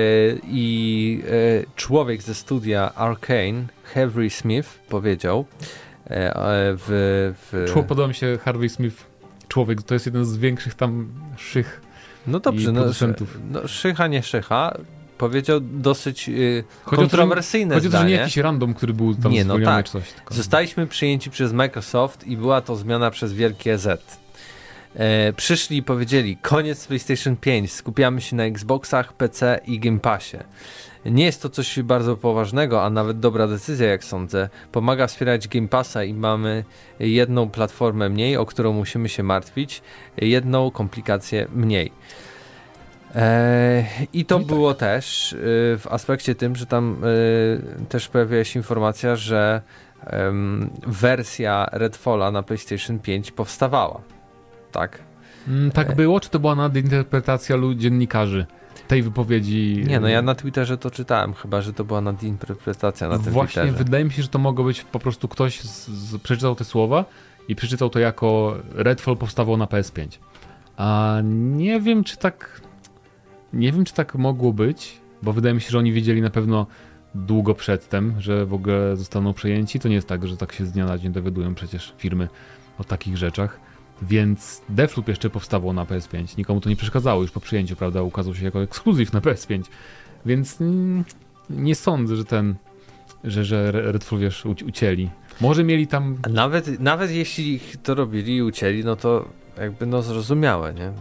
i e, człowiek ze studia Arkane, Henry Smith, powiedział e, w... w
Człowiek, podoba mi się Harvey Smith, człowiek, to jest jeden z większych tam szych.
No dobrze, no, no szycha, nie szycha, powiedział dosyć e,
Chodzi o to, że-
kontrowersyjne
Chodzi o to, że nie jakiś random, który był tam
Nie, no tak.
coś. Tylko.
Zostaliśmy przyjęci przez Microsoft i była to zmiana przez wielkie Z. E, przyszli i powiedzieli, koniec PlayStation 5, skupiamy się na Xboxach, PC i Game Passie. Nie jest to coś bardzo poważnego, a nawet dobra decyzja, jak sądzę. Pomaga wspierać Game Passa i mamy jedną platformę mniej, o którą musimy się martwić, jedną komplikację mniej. E, I to
No i
było też y, w aspekcie tym, że tam y, też pojawiła się informacja, że em, wersja Redfalla na PlayStation 5 powstawała. Tak?
Mm, tak
E.
było, czy to była nadinterpretacja dziennikarzy tej wypowiedzi?
Nie, no ja na Twitterze to czytałem, chyba że to była nadinterpretacja na tym
Właśnie
Twitterze.
wydaje mi się, że to mogło być po prostu ktoś z, z, przeczytał te słowa i przeczytał to jako Redfall powstawał na PS5. A nie wiem, czy tak. Nie wiem, czy tak mogło być, bo wydaje mi się, że oni wiedzieli na pewno długo przedtem, że w ogóle zostaną przejęci. To nie jest tak, że tak się z dnia na dzień dowiadują przecież firmy o takich rzeczach. Więc Deathloop jeszcze powstawał na PS5. Nikomu to nie przeszkadzało już po przyjęciu, prawda? Ukazał się jako ekskluzyw na PS5. Więc mm, nie sądzę, że ten, że, że Redfall, wiesz, uci- ucięli. Może mieli tam...
A Nawet, nawet jeśli ich to robili i ucięli, no to jakby no zrozumiałe, nie?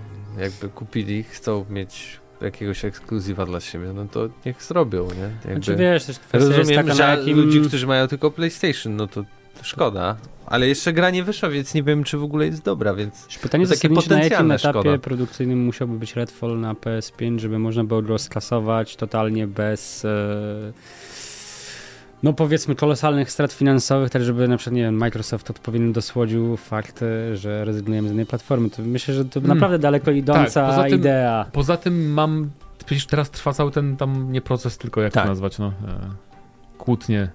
Jakby kupili, chcą mieć jakiegoś ekskluzywa dla siebie, no to niech zrobią, nie? Jakby...
Znaczy wiesz, też kwestia jest
Rozumiem,
taka,
że
na jakim...
ludzi, którzy mają tylko PlayStation, no to szkoda. Ale jeszcze gra nie wyszła, więc nie wiem, czy w ogóle jest dobra, więc...
Pytanie
takie
na jakim etapie
szkoda.
produkcyjnym musiałby być Redfall na PS5, żeby można było go skasować totalnie bez e, no powiedzmy kolosalnych strat finansowych, tak żeby na przykład, nie wiem, Microsoft odpowiednio dosłodził fakt, e, że rezygnujemy z jednej platformy. To myślę, że to
Hmm.
naprawdę daleko idąca
Tak, poza tym-
idea.
Poza tym mam... Przecież teraz trwa cały ten tam nie proces, tylko jak
Tak.
to nazwać, no... E, kłótnie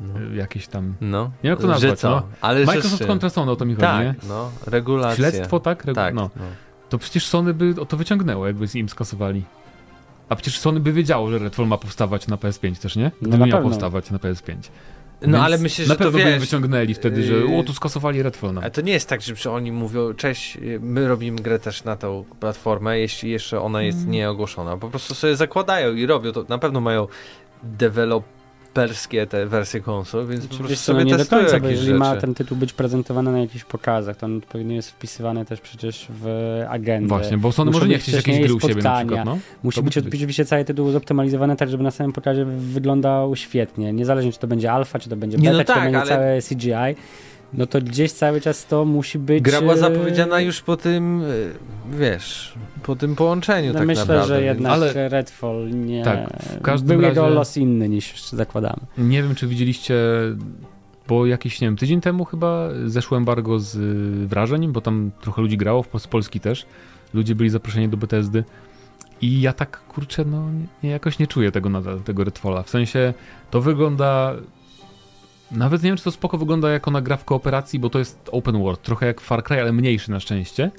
No.
e, jakieś tam...
no.
Nie wiem, jak to
że
nazwać,
co?
no.
Ale że
Microsoft
czy-
kontra Sony, o to mi chodzi, nie?
Tak, no, regulacje.
Śledztwo, tak? Regu-
Tak,
No.
no.
To przecież Sony by o to wyciągnęło, jakby im skasowali. A przecież Sony by wiedziało, że Redfall ma powstawać na PS5 też, nie? Gdyby
na
miał powstawać na PS5.
No
Więc
ale myślę,
na
że to
pewno by im
wiesz...
wyciągnęli wtedy, że o, tu skasowali Redfall. No.
Ale to nie jest tak, że oni mówią, cześć, my robimy grę też na tą platformę, jeśli jeszcze ona jest
Mm.
nieogłoszona. Po prostu sobie zakładają i robią to. Na pewno mają deweloperskie te wersje konsol, więc po prostu
Oczywiście no
sobie
nie do końca, bo jeżeli ma
rzeczy.
ten tytuł być prezentowany na jakichś pokazach, to on odpowiednio jest wpisywany też przecież w agendę.
Właśnie, bo Sony może nie
być
chcieć jakiejś gry u siebie na przykład, no.
Musi
To
być
być.
oczywiście cały tytuł zoptymalizowany tak, żeby na samym pokazie wyglądał świetnie. Niezależnie czy to będzie alfa, czy to będzie
Nie,
beta,
no
czy to
tak,
będzie
ale-
całe CGI, no to gdzieś cały czas to musi być...
Gra była
e,
zapowiedziana już po tym, y, wiesz, po tym połączeniu
No
tak
myślę,
naprawdę.
że jednak
Ale-
Redfall nie...
Tak, w każdym
był jego
razie-
los inny niż zakładamy.
Nie wiem, czy widzieliście, bo jakiś, nie wiem, tydzień temu chyba zeszło embargo z y, wrażeń, bo tam trochę ludzi grało, z Polski też. Ludzie byli zaproszeni do Bethesdy. I ja tak, kurczę, no nie, jakoś nie czuję tego nadal, tego Redfalla. W sensie, to wygląda... Nawet nie wiem, czy to spoko wygląda jako na gra w kooperacji, bo to jest open world, trochę jak Far Cry, ale mniejszy na szczęście.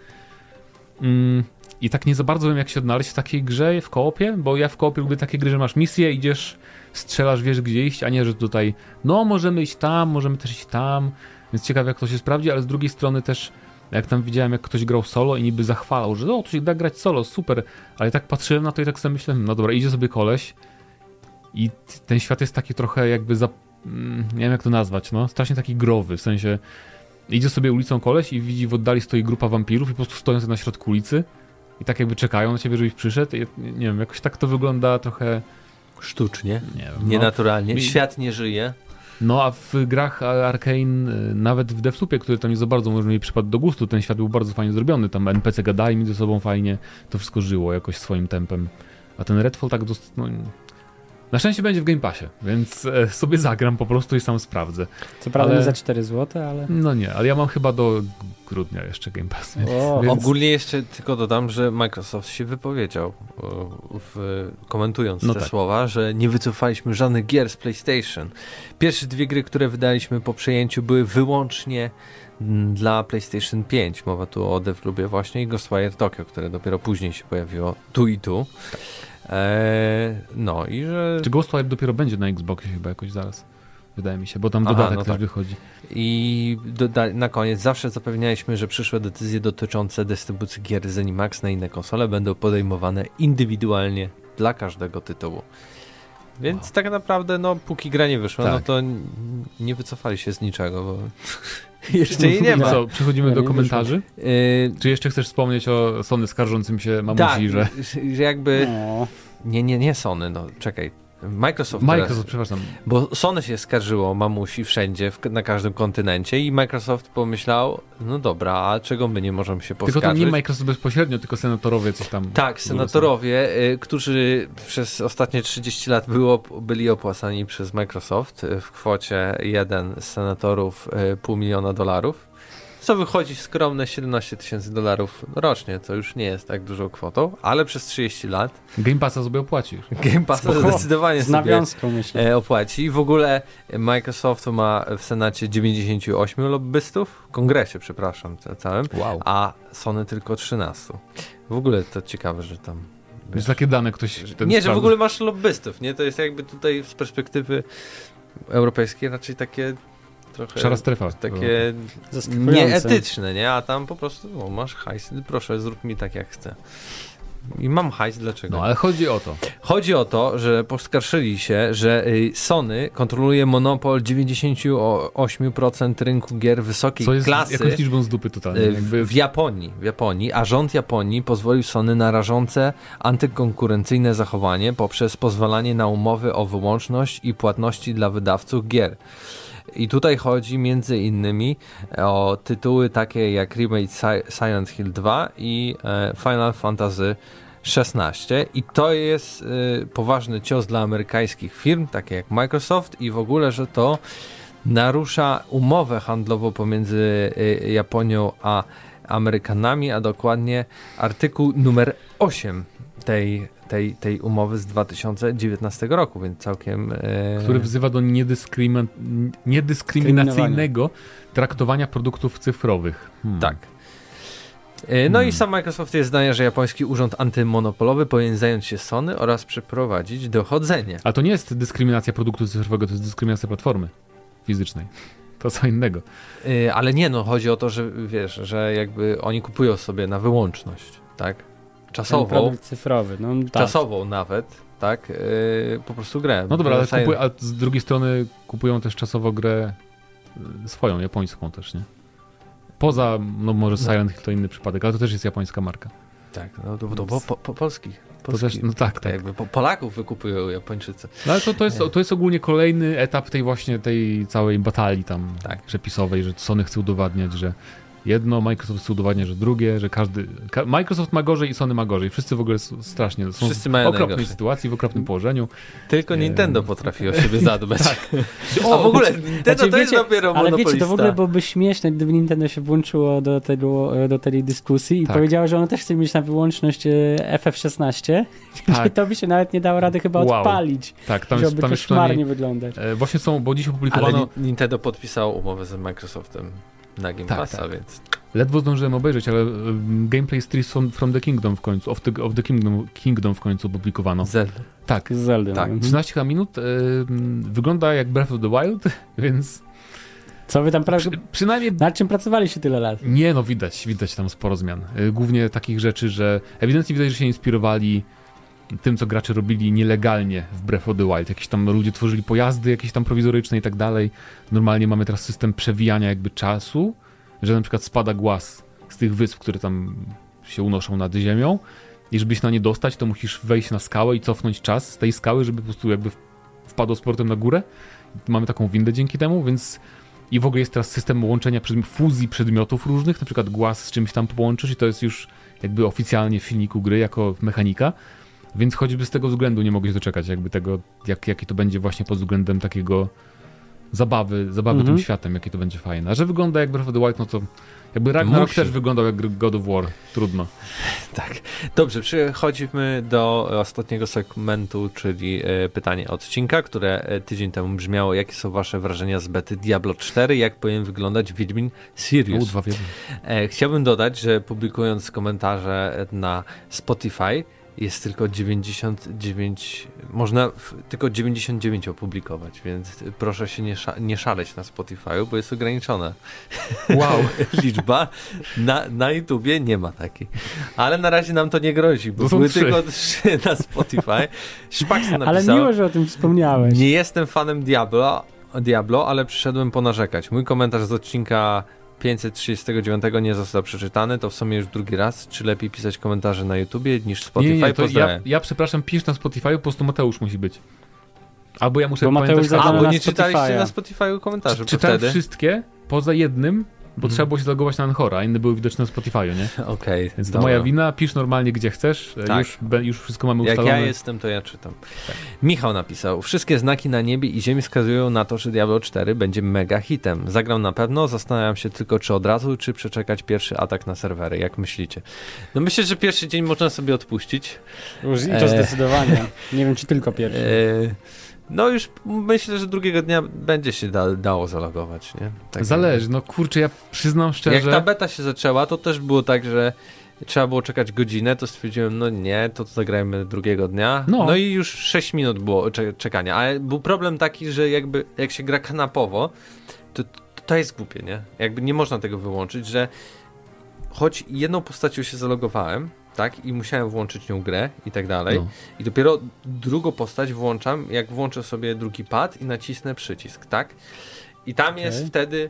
Mm, I tak nie za bardzo wiem, jak się odnaleźć w takiej grze w koopie, bo ja w koopie lubię takie gry, że masz misję, idziesz, strzelasz, wiesz gdzie iść, a nie, że tutaj no możemy iść tam, możemy też iść tam, więc ciekawe jak to się sprawdzi, ale z drugiej strony też jak tam widziałem, jak ktoś grał solo i niby zachwalał, że o, tu się da grać solo, super, ale tak patrzyłem na to i tak sobie myślałem, no dobra, idzie sobie koleś i ten świat jest taki trochę jakby za... mm, nie wiem jak to nazwać, no, strasznie taki growy, w sensie idzie sobie ulicą koleś i widzi w oddali stoi grupa wampirów i po prostu stoją sobie na środku ulicy i tak jakby czekają na ciebie, żebyś przyszedł i nie wiem, jakoś tak to wygląda trochę,
Sztucznie,
nie wiem, no.
nienaturalnie.
Mi-
Świat nie żyje.
No a w grach Arkane, y, nawet w Deathloopie, który tam nie za bardzo może mi przypadł do gustu, ten świat był bardzo fajnie zrobiony, tam NPC gadali między sobą fajnie, to wszystko żyło jakoś swoim tempem. A ten Redfall tak dost... no, na szczęście będzie w Game Passie, więc e, sobie zagram po prostu i sam sprawdzę.
Co prawda
Ale-
nie za 4 zł, ale...
No nie, ale ja mam chyba do grudnia jeszcze Game Pass, więc,
O,
więc
Ogólnie jeszcze tylko dodam, że Microsoft się wypowiedział, w, komentując
No
te
tak.
słowa, że nie wycofaliśmy żadnych gier z PlayStation. Pierwsze dwie gry, które wydaliśmy po przejęciu były wyłącznie mm, dla PlayStation 5. Mowa tu o Deathloopie właśnie i Ghostwire Tokyo, które dopiero później się pojawiło tu i tu. Eee, no i że...
Czy Ghostwire dopiero będzie na Xboxie chyba jakoś zaraz? Wydaje mi się, bo tam
Aha,
dodatek
no
też
tak.
wychodzi.
I doda- na koniec zawsze zapewnialiśmy, że przyszłe decyzje dotyczące dystrybucji gier z Animax na inne konsole będą podejmowane indywidualnie dla każdego tytułu. Więc
Wow.
tak naprawdę, no, póki gra nie wyszła, no
Tak.
to n- nie wycofali się z niczego, bo jeszcze jej nie
No
ma.
co, przechodzimy do komentarzy.
Yy,
Czy jeszcze chcesz wspomnieć o Sony skarżącym się mamusi,
tak,
że...
że jakby...
O,
Nie, nie, nie Sony, no, czekaj. Microsoft,
Microsoft, przepraszam.
Bo Sony się skarżyło mamusi wszędzie, w, na każdym kontynencie i Microsoft pomyślał, no dobra, a czego my nie możemy się
Tylko
poskarżyć?
to nie Microsoft bezpośrednio, tylko senatorowie coś tam.
Tak, senatorowie, y, którzy przez ostatnie 30 lat było, byli opłacani przez Microsoft y, w kwocie jeden z senatorów y, pół miliona dolarów, co wychodzi skromne 17 tysięcy dolarów rocznie, co już nie jest tak dużą kwotą, ale przez 30 lat
Game Passa sobie opłacisz.
Game Pass
Spoko.
zdecydowanie
z
sobie
nawiązką myślę.
e, opłaci. I w ogóle Microsoft ma w Senacie 98 lobbystów, w kongresie, przepraszam, ca- całym,
Wow.
a Sony tylko 13. W ogóle to ciekawe, że tam...
Wiesz, takie dane ktoś ten
nie, że w
sprawdza.
ogóle masz lobbystów, nie? To jest jakby tutaj z perspektywy europejskiej raczej takie trochę...
Szara strefa.
Takie nieetyczne, nie? A tam po prostu, o, masz hajs, proszę, zrób mi tak jak chcę. I mam hajs, dlaczego?
No, ale chodzi o to.
Chodzi o to, że poskarżyli się, że y, Sony kontroluje monopol 98% rynku gier wysokiej
Co jest
klasy
jakąś liczbą z dupy totalnie.
y,
Jakby
w, w Japonii, w Japonii, a rząd Japonii pozwolił Sony na rażące antykonkurencyjne zachowanie poprzez pozwalanie na umowy o wyłączność i płatności dla wydawców gier. I tutaj chodzi między innymi o tytuły takie jak remake Si- Silent Hill 2 i e, Final Fantasy 16 i to jest y, poważny cios dla amerykańskich firm, takie jak Microsoft i w ogóle, że to narusza umowę handlową pomiędzy y, Japonią a Amerykanami, a dokładnie artykuł numer 8 tej, tej, tej umowy z 2019 roku, więc całkiem... y,
który wzywa do niedyskrymin... niedyskryminacyjnego traktowania produktów cyfrowych. Hmm.
Tak. Y, No
Hmm.
i sam Microsoft jest zdania, że japoński urząd antymonopolowy powinien zająć się Sony oraz przeprowadzić dochodzenie.
Ale to nie jest dyskryminacja produktu cyfrowego, to jest dyskryminacja platformy fizycznej. To co innego.
Y, Ale nie, no chodzi o to, że wiesz, że jakby oni kupują sobie na wyłączność, tak?
Ten
Czasową,
produkt cyfrowy. No, tak.
czasową nawet, tak? Y, Po prostu grę.
No dobra, ale kupuje, a z drugiej strony kupują też czasowo grę y, swoją, japońską też, nie? Poza, no może Silent Hill to inny przypadek, ale to też jest japońska marka.
Tak, no to, to po, po, po polskich.
Też, no tak,
Tak
tak.
jakby po, Polaków wykupują Japończycy.
No ale to, to, jest, to jest ogólnie kolejny etap tej właśnie tej całej batalii tam
Tak.
przepisowej, że Sony chce udowadniać, że jedno, Microsoft chce udowadniać, że drugie, że każdy... Ka Microsoft ma gorzej i Sony ma gorzej. Wszyscy w ogóle strasznie są
Wszyscy
w
mają
okropnej
najgorsze.
sytuacji, w okropnym położeniu.
Tylko Nintendo potrafi o siebie zadbać.
O,
A w ogóle Nintendo
Znaczy,
to jest
wiecie,
dopiero
Ale wiecie, to w ogóle byłoby śmieszne, gdyby Nintendo się włączyło do, tego, do tej dyskusji i
Tak.
powiedziało, że ono też chce mieć na wyłączność e, FF16.
Tak.
to by się nawet nie dało rady chyba
Wow.
odpalić.
Tak, tam
Żeby
jest, tam jest
szmarnie wyglądać.
E, właśnie są, bo dziś
Ale
opublikowano...
Ni- Nintendo podpisało umowę z Microsoftem na Game
Tak,
Passa,
tak.
więc
Ledwo zdążyłem obejrzeć, ale um, gameplay Streets from, from the Kingdom w końcu, of the, of the Kingdom, Kingdom w końcu opublikowano.
Zelda.
Tak,
Z Zeldy.
Tak.
no.
13 chyba minut. ym, wygląda jak Breath of the Wild, więc
Co wy tam pra...
przy, przynajmniej
Nad czym pracowaliście tyle lat?
nie no, widać, widać tam sporo zmian. Y, Głównie takich rzeczy, że ewidentnie widać, że się inspirowali tym, co gracze robili nielegalnie w Breath of the Wild. Jakieś tam ludzie tworzyli pojazdy jakieś tam prowizoryczne i tak dalej. Normalnie mamy teraz system przewijania jakby czasu, że na przykład spada głaz z tych wysp, które tam się unoszą nad ziemią i żeby się na nie dostać, to musisz wejść na skałę i cofnąć czas z tej skały, żeby po prostu jakby wpadło z portem na górę. Mamy taką windę dzięki temu, więc i w ogóle jest teraz system łączenia, przedmi- fuzji przedmiotów różnych, na przykład głaz z czymś tam połączysz i to jest już jakby oficjalnie w silniku gry jako mechanika. Więc choćby z tego względu nie mogę się doczekać, jakby tego, jak, jaki to będzie właśnie pod względem takiego zabawy, zabawy
Mhm.
tym światem, jakie to będzie fajne. A że wygląda jak Breath of the Wild, no to jakby Ragnarok
Musi.
też wyglądał jak God of War. Trudno.
Tak. Dobrze, przechodzimy do ostatniego segmentu, czyli e, pytanie odcinka, które e, tydzień temu brzmiało. Jakie są wasze wrażenia z bety Diablo 4? Jak powinien wyglądać Wiedźmin
U,
Sirius?
dwa wiemy.
E, chciałbym dodać, że publikując komentarze na Spotify jest tylko 99, można tylko 99 opublikować, więc proszę się nie, sza, nie szaleć na Spotify, bo jest ograniczona
Wow.
liczba. Na, na YouTubie nie ma takiej. Ale na razie nam to nie grozi, bo były tylko trzy na Spotify. Szpax napisał,
Ale miło, że o tym wspomniałeś.
nie jestem fanem Diablo, Diablo, ale przyszedłem ponarzekać. Mój komentarz z odcinka 539 nie został przeczytany, to w sumie już drugi raz. Czy lepiej pisać komentarze na YouTubie niż Spotify?
Nie, nie, to ja, ja przepraszam, pisz na Spotify, po prostu Mateusz musi być. Albo ja muszę
Bo Mateusz
pamiętać...
zadał
A, bo
na
nie czytaliście na Spotify komentarzy, bo
Czytałem
wtedy?
wszystkie, poza jednym, bo trzeba było się zalogować na Anchora, a inne były widoczne na Spotify'u, nie?
Okej,
Więc to
dobra.
moja wina, pisz normalnie gdzie chcesz, e,
Tak.
już, już wszystko mamy
Jak
ustalone.
ja jestem, to ja czytam. Michał napisał, wszystkie znaki na niebie i ziemi wskazują na to, że Diablo 4 będzie mega hitem. Zagram na pewno, zastanawiam się tylko czy od razu, czy przeczekać pierwszy atak na serwery. Jak myślicie? No myślę, że pierwszy dzień można sobie odpuścić.
Już i
E.
to zdecydowanie. Nie wiem, czy tylko pierwszy.
E, no już myślę, że drugiego dnia będzie się da, dało zalogować, nie? Tak
Zależy, no kurczę, ja przyznam szczerze...
Jak ta beta się zaczęła, to też było tak, że trzeba było czekać godzinę, to stwierdziłem, no nie, to zagrajmy drugiego dnia.
No.
No, i już 6 minut było cze- czekania, ale był problem taki, że jakby jak się gra kanapowo, to, to jest głupie, nie? Jakby nie można tego wyłączyć, że choć jedną postacią się zalogowałem, tak, i musiałem włączyć nią grę i tak dalej,
No.
i dopiero drugą postać włączam, jak włączę sobie drugi pad i nacisnę przycisk, tak? I tam
Okej.
jest wtedy,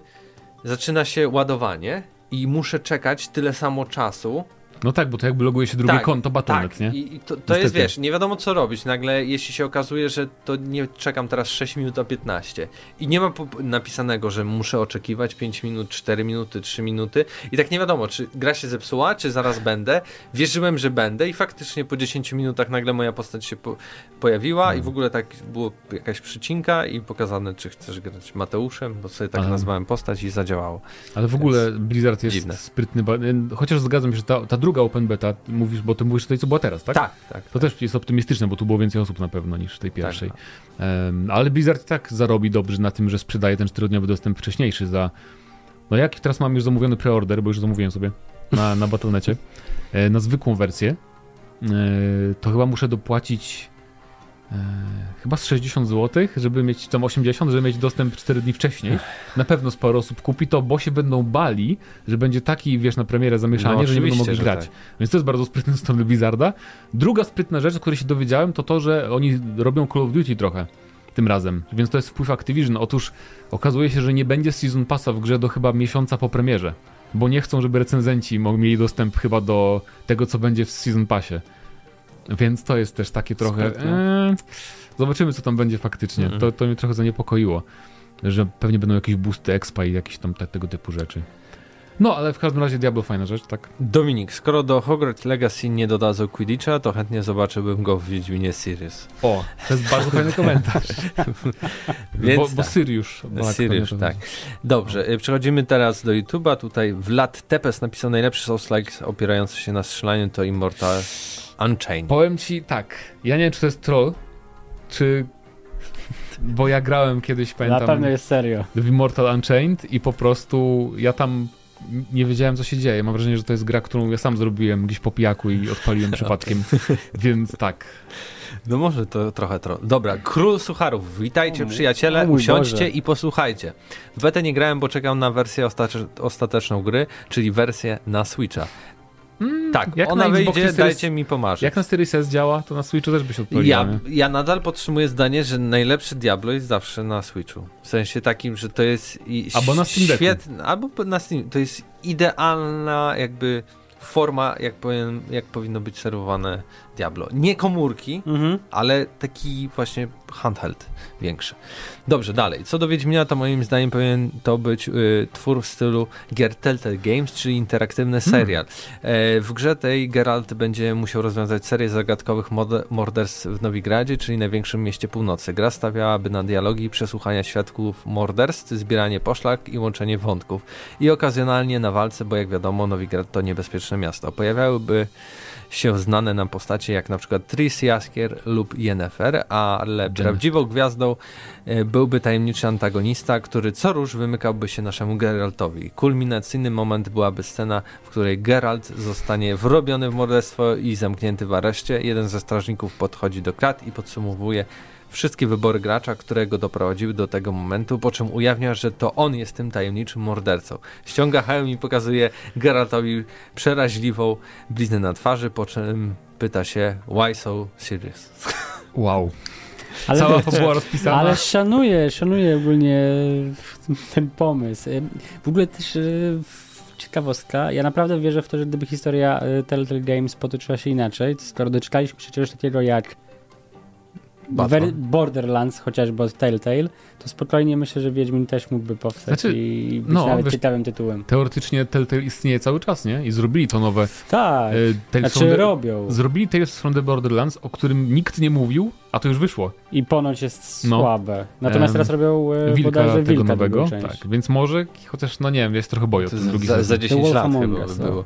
zaczyna się ładowanie i muszę czekać tyle samo czasu.
No tak, bo to jakby loguje się drugie
Tak,
konto Battle.net,
tak,
nie?
i to, to jest, wiesz, nie wiadomo co robić. Nagle, jeśli się okazuje, że to nie czekam teraz 6 minut, a 15 i nie ma napisanego, że muszę oczekiwać 5 minut, 4 minuty, 3 minuty i tak nie wiadomo, czy gra się zepsuła, czy zaraz będę. Wierzyłem, że będę i faktycznie po 10 minutach nagle moja postać się po pojawiła
Hmm.
i w ogóle tak było jakaś przycinka i pokazane, czy chcesz grać Mateuszem, bo sobie tak
Aha.
nazwałem postać i zadziałało.
Ale w ogóle Blizzard jest
dziwne.
sprytny, ba- chociaż zgadzam się, że ta, ta druga open beta, mówisz, bo ty mówisz tutaj, co była teraz, tak?
Tak, tak.
To też jest optymistyczne, bo tu było więcej osób na pewno niż w tej pierwszej.
Tak.
Em, ale Blizzard tak zarobi dobrze na tym, że sprzedaje ten czterodniowy dostęp wcześniejszy za... No jak teraz mam już zamówiony preorder, bo już zamówiłem sobie na, na Battle.necie, e, na zwykłą wersję, e, to chyba muszę dopłacić chyba z 60 zł, żeby mieć tam 80, żeby mieć dostęp 4 dni wcześniej. Na pewno sporo osób kupi to, bo się będą bali, że będzie taki, wiesz, na premierę zamieszanie,
No,
że nie będą mogli grać.
tak.
Więc to jest bardzo sprytne ze strony Blizzarda. Druga sprytna rzecz, o której się dowiedziałem, to to, że oni robią Call of Duty trochę tym razem. Więc to jest wpływ Activision. Otóż okazuje się, że nie będzie Season Passa w grze do chyba miesiąca po premierze. Bo nie chcą, żeby recenzenci mogli mieli dostęp chyba do tego, co będzie w Season Passie. Więc to jest też takie trochę...
Sprytne.
E, zobaczymy, co tam będzie faktycznie.
Mhm.
To, to mnie trochę zaniepokoiło. Że pewnie będą jakieś boosty expa i jakieś tam te, tego typu rzeczy. No, ale w każdym razie Diablo fajna rzecz, tak?
Dominik, skoro do Hogwarts Legacy nie dodadzą Quidditcha, to chętnie zobaczyłbym go w Wiedźminie Series.
O, to jest bardzo fajny komentarz.
Więc
bo, bo
tak.
Balak
Syriusz,
pamiętam.
tak. Dobrze, y, przechodzimy teraz do YouTube'a. Tutaj Vlad Tepes napisał najlepszy Souls-like opierający się na strzelaniu to Immortal Unchained.
Powiem ci tak, ja nie wiem, czy to jest troll, czy... Bo ja grałem kiedyś,
Na
pamiętam,
pewno jest serio.
w Immortal Unchained i po prostu ja tam nie wiedziałem, co się dzieje. Mam wrażenie, że to jest gra, którą ja sam zrobiłem gdzieś po pijaku i odpaliłem przypadkiem. Więc tak.
No może to trochę tro. Dobra, Król Sucharów, witajcie przyjaciele, usiądźcie
Boże.
i posłuchajcie. W betę nie grałem, bo czekam na wersję ostatecz- ostateczną gry, czyli wersję na Switcha.
Mm,
Tak,
jak
ona wyjdzie,
Series-
dajcie mi pomarzyć.
Jak na Series S działa, to na Switchu też by się odpaliło.
Ja, ja nadal podtrzymuję zdanie, że najlepszy Diablo jest zawsze na Switchu. W sensie takim, że to jest
Albo na Steam Decku.
świetne, albo na Steam. To jest idealna jakby forma, jak, powinien, jak powinno być serwowane Diablo. Nie komórki,
Mhm.
ale taki właśnie handheld większy. Dobrze, dalej. Co do Wiedźmina, to moim zdaniem powinien to być y, twór w stylu gier Telltale Games, czyli interaktywny serial. E, w grze tej Geralt będzie musiał rozwiązać serię zagadkowych morderstw w Nowigradzie, czyli największym mieście północy. Gra stawiałaby na dialogi, przesłuchania świadków morderstw, zbieranie poszlak i łączenie wątków. I okazjonalnie na walce, bo jak wiadomo, Nowigrad to niebezpieczne miasto. Pojawiałyby się znane nam postacie jak na przykład Tris Jaskier lub Yennefer, ale prawdziwą gwiazdą e, byłby tajemniczy antagonista, który co róż wymykałby się naszemu Geraltowi. Kulminacyjny moment byłaby scena, w której Geralt zostanie wrobiony w morderstwo i zamknięty w areszcie. Jeden ze strażników podchodzi do krat i podsumowuje wszystkie wybory gracza, które go doprowadziły do tego momentu, po czym ujawnia, że to on jest tym tajemniczym mordercą. Ściąga hełm i pokazuje Geraltowi przeraźliwą bliznę na twarzy, po czym pyta się why so serious?
Wow.
Ale,
Cała fabuła rozpisana.
ale szanuję, szanuję ogólnie ten pomysł. W ogóle też e, ciekawostka, ja naprawdę wierzę w to, że gdyby historia e, Telltale Games potoczyła się inaczej, to skoro doczekaliśmy się czegoś takiego jak
Batman.
Borderlands chociażby od Telltale, to spokojnie myślę, że Wiedźmin też mógłby powstać
Znaczy,
i być
no,
nawet
wiesz-
ciekawym tytułem.
Teoretycznie Telltale istnieje cały czas, nie? I zrobili to nowe.
Tak,
e, Tales
znaczy
the,
robią
Zrobili Tales from the Borderlands, o którym nikt nie mówił, a to już wyszło.
i ponoć jest
No.
słabe. Natomiast teraz robią e,
Wilka
bodajże
tego
Wilka
nowego. Tak, więc może, chociaż no nie wiem, się trochę
To
drugi
za, za 10
Wolf
lat chyba
Us,
by
no.
było.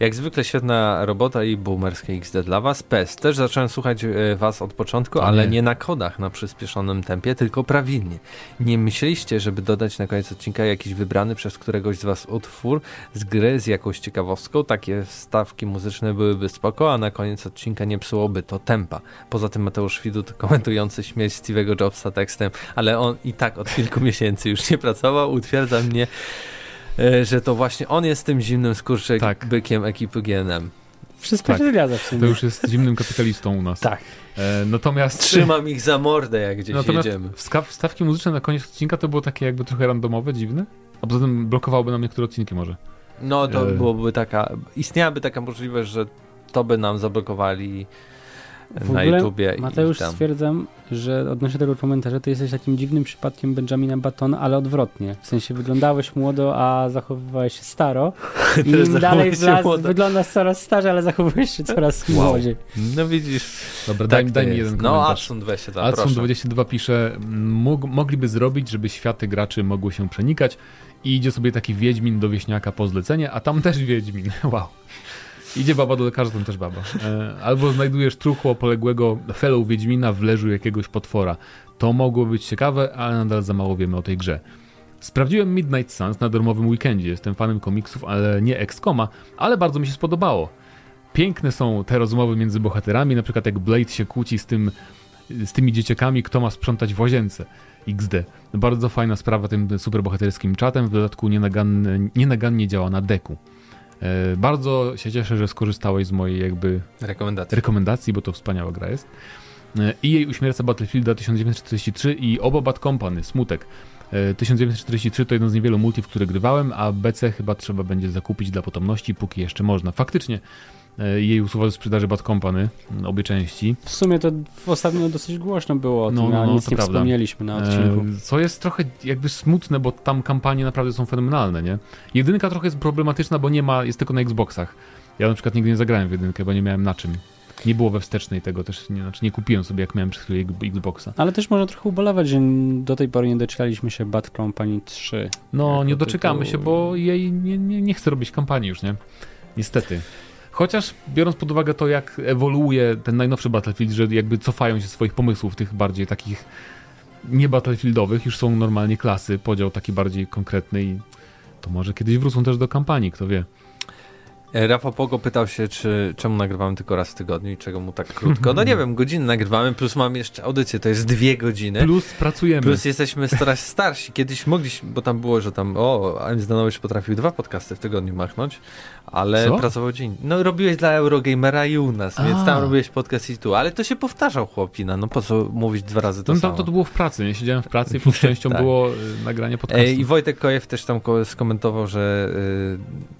Jak zwykle świetna robota i boomerskie XD dla was. PES. Też zacząłem słuchać e, was od początku,
O
ale
nie.
nie na kodach na przyspieszonym tempie, tylko prawidłnie. Nie myśleliście, żeby dodać na koniec odcinka jakiś wybrany przez któregoś z was utwór z gry z jakąś ciekawostką? Takie wstawki muzyczne byłyby spoko, a na koniec odcinka nie psułoby to tempa. Poza tym Mateusz Widut komentujący śmierć Steve'ego Jobsa tekstem, ale on i tak od kilku miesięcy już nie pracował, utwierdza mnie, e, że to właśnie on jest tym zimnym skurczek
Tak.
bykiem ekipy GNM.
Wszystko
Tak.
się zgadza w sumie.
To już jest zimnym kapitalistą u nas.
Tak.
E, natomiast
Trzymam ich za mordę, jak gdzieś
natomiast
jedziemy.
wstawki muzyczne na koniec odcinka to było takie jakby trochę randomowe, dziwne. A poza tym blokowałoby nam niektóre odcinki może.
No to
E.
byłoby taka, istniałaby taka możliwość, że to by nam zablokowali
W
na
ogóle,
YouTubie
Mateusz,
i tam.
stwierdzam, że odnośnie tego komentarza, to jesteś takim dziwnym przypadkiem Benjamina Battona, ale odwrotnie. W sensie wyglądałeś młodo, a zachowywałeś się staro. I im dalej
zachowujesz
w
się
las
młodo.
wyglądasz coraz starzej, ale zachowujesz się coraz
Wow.
młodziej.
No widzisz,
Dobra, daj,
tak
daj
to
mi jeden
No
komentarz.
Adson 22,
Adson
proszę.
22 pisze, "Mógł- mogliby zrobić, żeby światy graczy mogły się przenikać i idzie sobie taki Wiedźmin do wieśniaka po zlecenie, a tam też Wiedźmin. Wow. Idzie baba do lekarza, tam też baba. E, albo znajdujesz truchło poległego fellow Wiedźmina w leżu jakiegoś potwora. To mogło być ciekawe, ale nadal za mało wiemy o tej grze. Sprawdziłem Midnight Suns na darmowym weekendzie. Jestem fanem komiksów, ale nie XCOMa, ale bardzo mi się spodobało. Piękne są te rozmowy między bohaterami, na przykład jak Blade się kłóci z, tym, z tymi dzieciakami, kto ma sprzątać w łazience. XD. Bardzo fajna sprawa tym superbohaterskim czatem, w dodatku nienagannie, nienagannie działa na deku. E, bardzo się cieszę, że skorzystałeś z mojej jakby
Rekomendacja.
rekomendacji, bo to wspaniała gra jest. E, I jej uśmierca Battlefielda 1943 i oba Bad Company, smutek. E, 1943 to jeden z niewielu multi, w które grywałem, a BC chyba trzeba będzie zakupić dla potomności, póki jeszcze można. Faktycznie e, jej usuwa ze sprzedaży Bad Company, m, obie części.
W sumie to w ostatnio dosyć głośno było o
No,
tym,
no,
a
no,
nic nie
prawda.
wspomnieliśmy na odcinku.
E, Co jest trochę jakby smutne, bo tam kampanie naprawdę są fenomenalne, nie? Jedynka trochę jest problematyczna, bo nie ma, jest tylko na Xboxach. Ja na przykład nigdy nie zagrałem w jedynkę, bo nie miałem na czym. Nie było we wstecznej tego też, nie, znaczy nie kupiłem sobie jak miałem przez chwilę Xboxa.
Ale też można trochę ubolewać, że do tej pory nie doczekaliśmy się Bad Company 3.
No, nie doczekamy
tytuł-
się, bo jej nie, nie, nie chce robić kampanii już, nie? Niestety. Chociaż biorąc pod uwagę to, jak ewoluuje ten najnowszy Battlefield, że jakby cofają się swoich pomysłów, tych bardziej takich nie battlefieldowych, już są normalnie klasy, podział taki bardziej konkretny i to może kiedyś wrócą też do kampanii, kto wie.
E, Rafał Pogo pytał się, czy, czemu nagrywamy tylko raz w tygodniu i czego mu tak krótko. No nie wiem, godzinę nagrywamy, plus mam jeszcze audycję, to jest dwie godziny.
Plus pracujemy.
Plus jesteśmy coraz starsi. Kiedyś mogliśmy, bo tam było, że tam, o, Aim Zdanowicz potrafił dwa podcasty w tygodniu machnąć, ale
Co?
pracował dzień. No robiłeś dla Eurogamera i u nas, więc
A.
tam robiłeś podcast i tu, ale to się powtarzał chłopina, no po co mówić dwa razy to
No, to,
samo.
to, to było w pracy, nie? Siedziałem w pracy i plus częścią
Tak.
było y, nagranie podcastu.
E, I Wojtek Kojew też tam ko- skomentował, że y,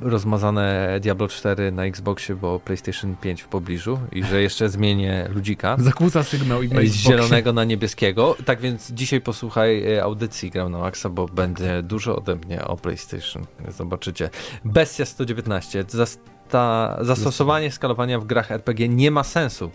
rozmazane Diablo 4 na Xboxie, bo PlayStation 5 w pobliżu i że jeszcze zmienię ludzika.
Zakłóca sygnał i na
Z zielonego na niebieskiego. Tak więc dzisiaj posłuchaj e, audycji Gram na Maxa, bo będzie dużo ode mnie o PlayStation. Zobaczycie. Bestia 119. Zasta zastosowanie skalowania w grach RPG nie ma sensu.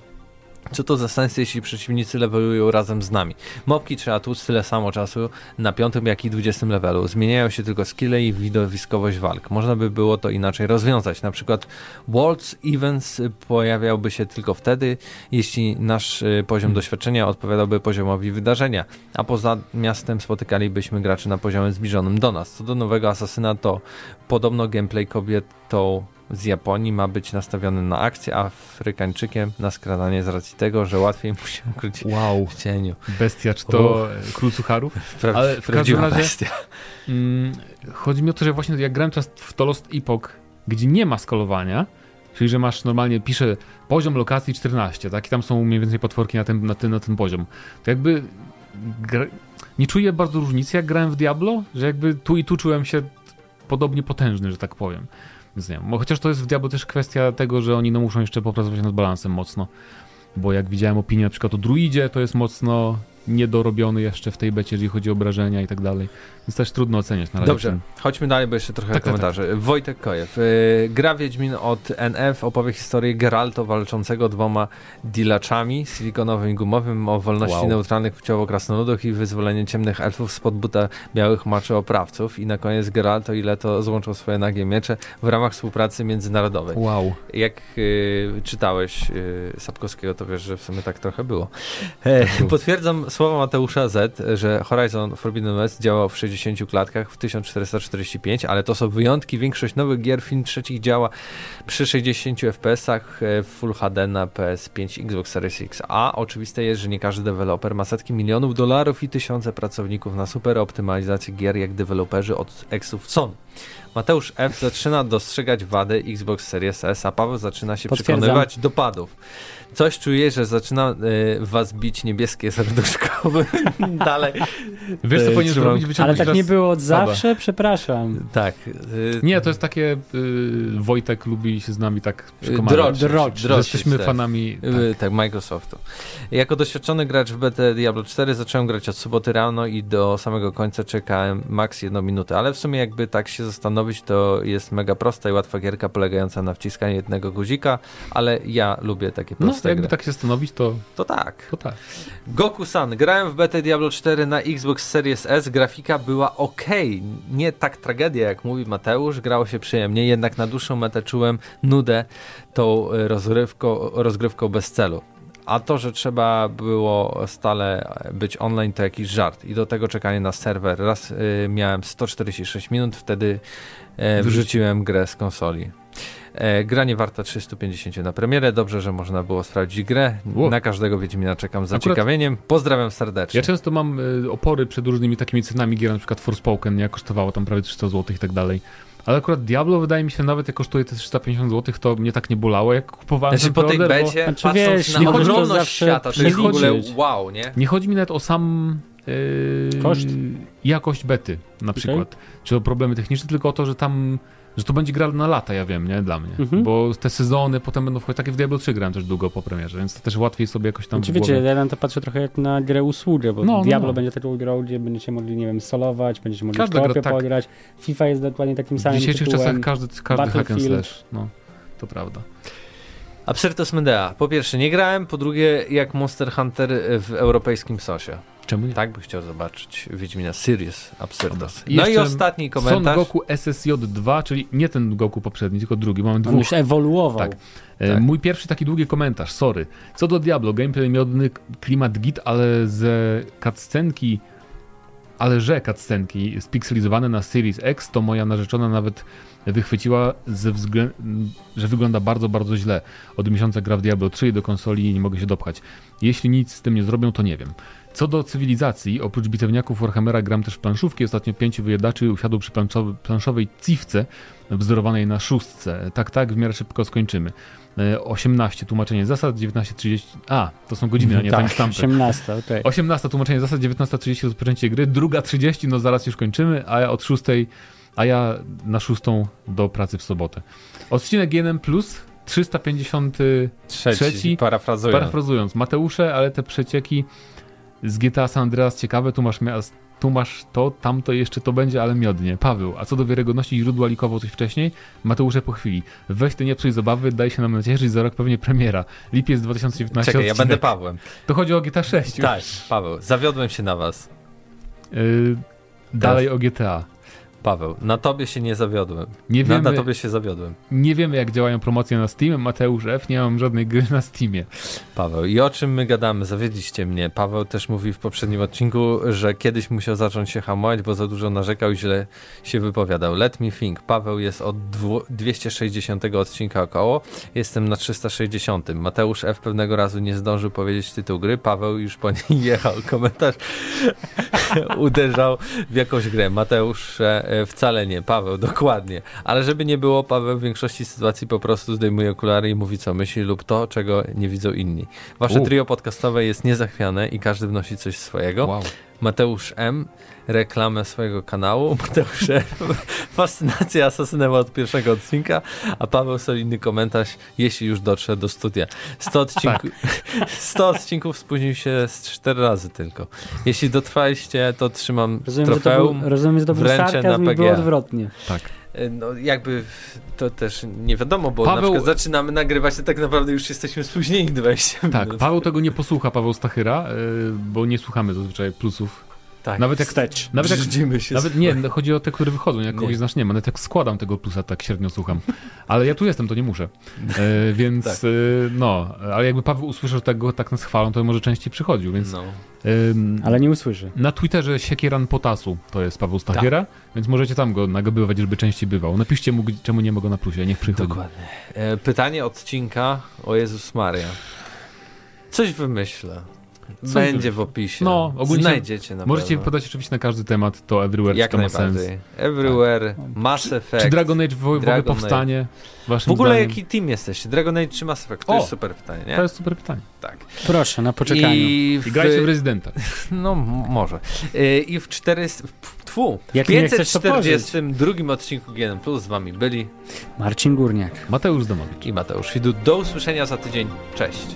Co to za sens, jeśli przeciwnicy levelują razem z nami? Mopki trzeba tłuc tyle samo czasu na piątym, jak i dwudziestym levelu. Zmieniają się tylko skille i widowiskowość walk. Można by było to inaczej rozwiązać. Na przykład Worlds Events pojawiałby się tylko wtedy, jeśli nasz y, poziom
Hmm.
doświadczenia odpowiadałby poziomowi wydarzenia, a poza miastem spotykalibyśmy graczy na poziomie zbliżonym do nas. Co do nowego Asasyna, to podobno gameplay kobietą z Japonii ma być nastawiony na akcję, a Afrykańczykiem na skradanie z racji tego, że łatwiej mu się ukryć
Wow,
w cieniu.
bestia, czy to e, król sucharów?
Pra
Ale w każdym razie-
bestia.
Mm, chodzi mi o to, że właśnie jak grałem teraz w to Lost Epoch, gdzie nie ma skalowania, czyli że masz normalnie, pisze poziom lokacji 14, tak? I tam są mniej więcej potworki na ten, na ten, na ten poziom. To jakby nie czuję bardzo różnicy, jak grałem w Diablo, że jakby tu i tu czułem się podobnie potężny, że tak powiem. Więc nie wiem, chociaż to jest w Diablo też kwestia tego, że oni no, muszą jeszcze popracować nad balansem mocno. Bo jak widziałem opinię na przykład o druidzie, to jest mocno niedorobiony jeszcze w tej becie, jeżeli chodzi o obrażenia i tak dalej. Więc też trudno oceniać na razie.
Dobrze, chodźmy dalej, bo jeszcze trochę
Tak, tak,
komentarzy. Wojtek Kojew. Y, gra Wiedźmin od NF opowie historię Geralto walczącego dwoma dilaczami, silikonowym i gumowym, o wolności
Wow.
neutralnych płciowo krasnoludów i wyzwolenie ciemnych elfów spod buta białych maczooprawców. I na koniec Geralto i Leto złączą swoje nagie miecze w ramach współpracy międzynarodowej.
Wow.
Jak y, czytałeś y, Sapkowskiego, to wiesz, że w sumie tak trochę było. E,
było.
potwierdzam słowa Mateusza Z, że Horizon Forbidden West działał w 60 klatkach w 1445, ale to są wyjątki. Większość nowych gier film trzecich działa przy 60 FPS-ach w Full HD na PS5 i Xbox Series X. A oczywiste jest, że nie każdy deweloper ma setki milionów dolarów i tysiące pracowników na super optymalizację gier jak deweloperzy od Exów Sony. Mateusz F. zaczyna dostrzegać wady Xbox Series S, a Paweł zaczyna się przekonywać do padów. Coś czuję, że zaczyna y, was bić niebieskie serduszko. Dalej.
Wiesz, co
E, trzymam-
zrobić?
Ale tak
raz
nie było od zawsze, przepraszam.
Tak. y,
Nie, to jest takie. Y, Wojtek lubi się z nami tak
Drocz,
przekomarzać.
Drocz.
drocz,
Jesteśmy
tak.
fanami. Tak.
Y, Tak, Microsoftu. Jako doświadczony gracz w BT Diablo 4 zacząłem grać od soboty rano i do samego końca czekałem maks jedną minutę, ale w sumie jakby tak się zastanowić, to jest mega prosta i łatwa gierka polegająca na wciskaniu jednego guzika, ale ja lubię takie
No,
proste
jakby
gry.
tak się stanowić, to,
To tak.
to tak.
Goku-san, grałem w BT Diablo 4 na Xbox Series S, grafika była ok, nie tak tragedia jak mówi Mateusz, grało się przyjemnie, jednak na dłuższą metę czułem nudę tą e, rozgrywką, rozgrywką bez celu. A to, że trzeba było stale być online, to jakiś żart. I do tego czekanie na serwer. Raz y, miałem 146 minut, wtedy e, wyrzuciłem grę z konsoli. E, gra nie warta 350 na premierę. Dobrze, że można było sprawdzić grę.
Wow.
Na każdego Wiedźmina czekam z zaciekawieniem. Pozdrawiam serdecznie.
Ja często mam y, opory przed różnymi takimi cenami gier, na przykład Forspoken, nie kosztowało tam prawie 300 zł i tak dalej. Ale akurat Diablo wydaje mi się nawet jak kosztuje te 350 zł, to mnie tak nie bolało, jak kupowałem
Znaczy
ten
po tej
preorder, bo
becie,
Znaczy,
patrząc
wiesz,
na
nie chodzi o
ogromność świata, to jest w ogóle wow, nie?
Nie chodzi mi nawet o sam yy,
Koszt?
jakość bety na przykład, czy o problemy techniczne, tylko o to, że tam, że to będzie gra na lata, ja wiem, nie, dla mnie,
Mhm.
bo te sezony potem będą wchodzić, takie w Diablo 3 grałem też długo po premierze, więc to też łatwiej sobie jakoś tam
Znaczy,
w głowie...
wiecie, ja na to patrzę trochę jak na grę usługę, bo
No, no,
Diablo
no.
będzie taką grą, gdzie będziecie mogli, nie wiem, solować, będziecie mogli
Każda
w
gra,
kopie
tak.
pograć. FIFA jest dokładnie takim
w
samym
dzisiejszych
tytułem.
czasach każdy, każdy hack and slash, no, to prawda.
Absyrtos Medea. Po pierwsze, nie grałem, po drugie, jak Monster Hunter w europejskim sosie.
Czemu nie?
Tak by chciał zobaczyć Wiedźmina Sirius.
I
No i ostatni
Son
komentarz.
Goku SSJ2, czyli nie ten Goku poprzedni, tylko drugi, mamy
On
dwóch.
już ewoluował.
Tak. E,
Tak.
Mój pierwszy taki długi komentarz, sorry. Co do Diablo, gameplay miodny, klimat git, ale ze cutscenki, ale że cutscenki spikselizowane na Series X, to moja narzeczona nawet wychwyciła, że wygląda bardzo, bardzo źle. Od miesiąca gra w Diablo 3 i do konsoli nie mogę się dopchać. Jeśli nic z tym nie zrobią, to nie wiem. Co do cywilizacji, oprócz bitewniaków Warhammera gram też w planszówki. Ostatnio pięciu wyjadaczy usiadło przy planszowy, planszowej cifce wzorowanej na szóstce. Tak, tak, w miarę szybko skończymy. E, 18 tłumaczenie zasad, 19.30... A, to są godziny, a nie
tak,
timestampy.
18, okej.
18 tłumaczenie zasad, 19.30 rozpoczęcie gry, druga 30, no zaraz już kończymy, a ja od 6 a ja na szóstą do pracy w sobotę. Odcinek GNM Plus 353,
Trzeci,
Trzeci,
parafrazując.
parafrazując, Mateusze, ale te przecieki z GTA San Andreas ciekawe, tu masz, mia- tu masz to, tamto jeszcze to będzie, ale miodnie. Paweł, a co do wiarygodności źródła likował coś wcześniej? Mateusze po chwili. Weź ty nie psuj zabawy, daj się nam nacieszyć, za rok pewnie premiera. Lipiec 2019
Czekaj, ja
odcinek.
będę Pawłem.
To chodzi o GTA 6 już.
Tak, Paweł, zawiodłem się na was.
Y, dalej o GTA.
Paweł, na tobie się nie zawiodłem.
Nie
Na,
wiemy,
na tobie się zawiodłem.
nie wiemy, jak działają promocje na Steam. Mateusz F. Nie mam żadnej gry na Steamie.
Paweł, i o czym my gadamy? Zawiedliście mnie. Paweł też mówił w poprzednim odcinku, że kiedyś musiał zacząć się hamować, bo za dużo narzekał i źle się wypowiadał. Let me think. Paweł jest od dwu- 260 odcinka około. Jestem na 360. Mateusz F. pewnego razu nie zdążył powiedzieć tytuł gry. Paweł już po niej jechał. Komentarz uderzał w jakąś grę. Mateusz e, wcale nie. Paweł, dokładnie. Ale żeby nie było, Paweł w większości sytuacji po prostu zdejmuje okulary i mówi co myśli lub to, czego nie widzą inni. Wasze
U.
trio podcastowe jest niezachwiane i każdy wnosi coś swojego.
Wow.
Mateusz M. reklamę swojego kanału. Mateusz M. Fascynacja asasynem od pierwszego odcinka, a Paweł solidny komentarz, jeśli już dotrze do studia. 100, odcinku... 100 odcinków spóźnił się z 4 razy tylko. Jeśli dotrwaliście, to trzymam
Rozumiem, że to
trofeum.
był, rozumiem, że to był
na
i było
PGA.
odwrotnie.
Tak.
E, No jakby to też nie wiadomo, bo
Paweł-
na przykład zaczynamy nagrywać, a tak naprawdę już jesteśmy spóźnieni 20
Tak,
minut.
Paweł tego nie posłucha, Paweł Stachyra, y, bo nie słuchamy zazwyczaj plusów.
Tak.
Nawet jak,
Wstecz.
nawet jak,
Brzydzimy się
nawet nie, no, chodzi o te, które wychodzą, jak kogoś znasz nie ma, nawet jak składam tego plusa, tak średnio słucham. Ale ja tu jestem, to nie muszę. E, więc
Tak.
e, no, ale jakby Paweł usłyszał, że tak go tak nas chwalą, to może częściej przychodził, więc
No.
Ale nie usłyszy.
na Twitterze Siekieran Potasu to jest Paweł Stachiera,
Tak.
więc możecie tam go nagabywać, żeby częściej bywał. Napiszcie mu, czemu nie ma go na plusie, niech przychodzi.
Dokładnie. E, pytanie odcinka o Jezus Maria. Coś wymyślę.
Co
Będzie w opisie.
No, ogólnie
Znajdziecie na
Możecie
pewno.
podać oczywiście na każdy temat, to Everywhere,
Jak
czy to ma sens.
Everywhere, Mass Effect.
Czy Dragon Age w, w ogóle powstanie? Waszym
W ogóle
zdaniem?
jaki team jesteście? Dragon Age czy Mass Effect? To
O!
jest super pytanie, nie?
To jest super pytanie.
Tak.
Proszę, na poczekaniu.
I
I grajcie w
w,
Rezydenta.
no może. E, I w 400, w, tfu, w
Jak nie chcesz, to
542 odcinku GN Plus z wami byli
Marcin Górniak.
Mateusz Zdomowicz.
i Mateusz Widut. Do usłyszenia za tydzień. Cześć.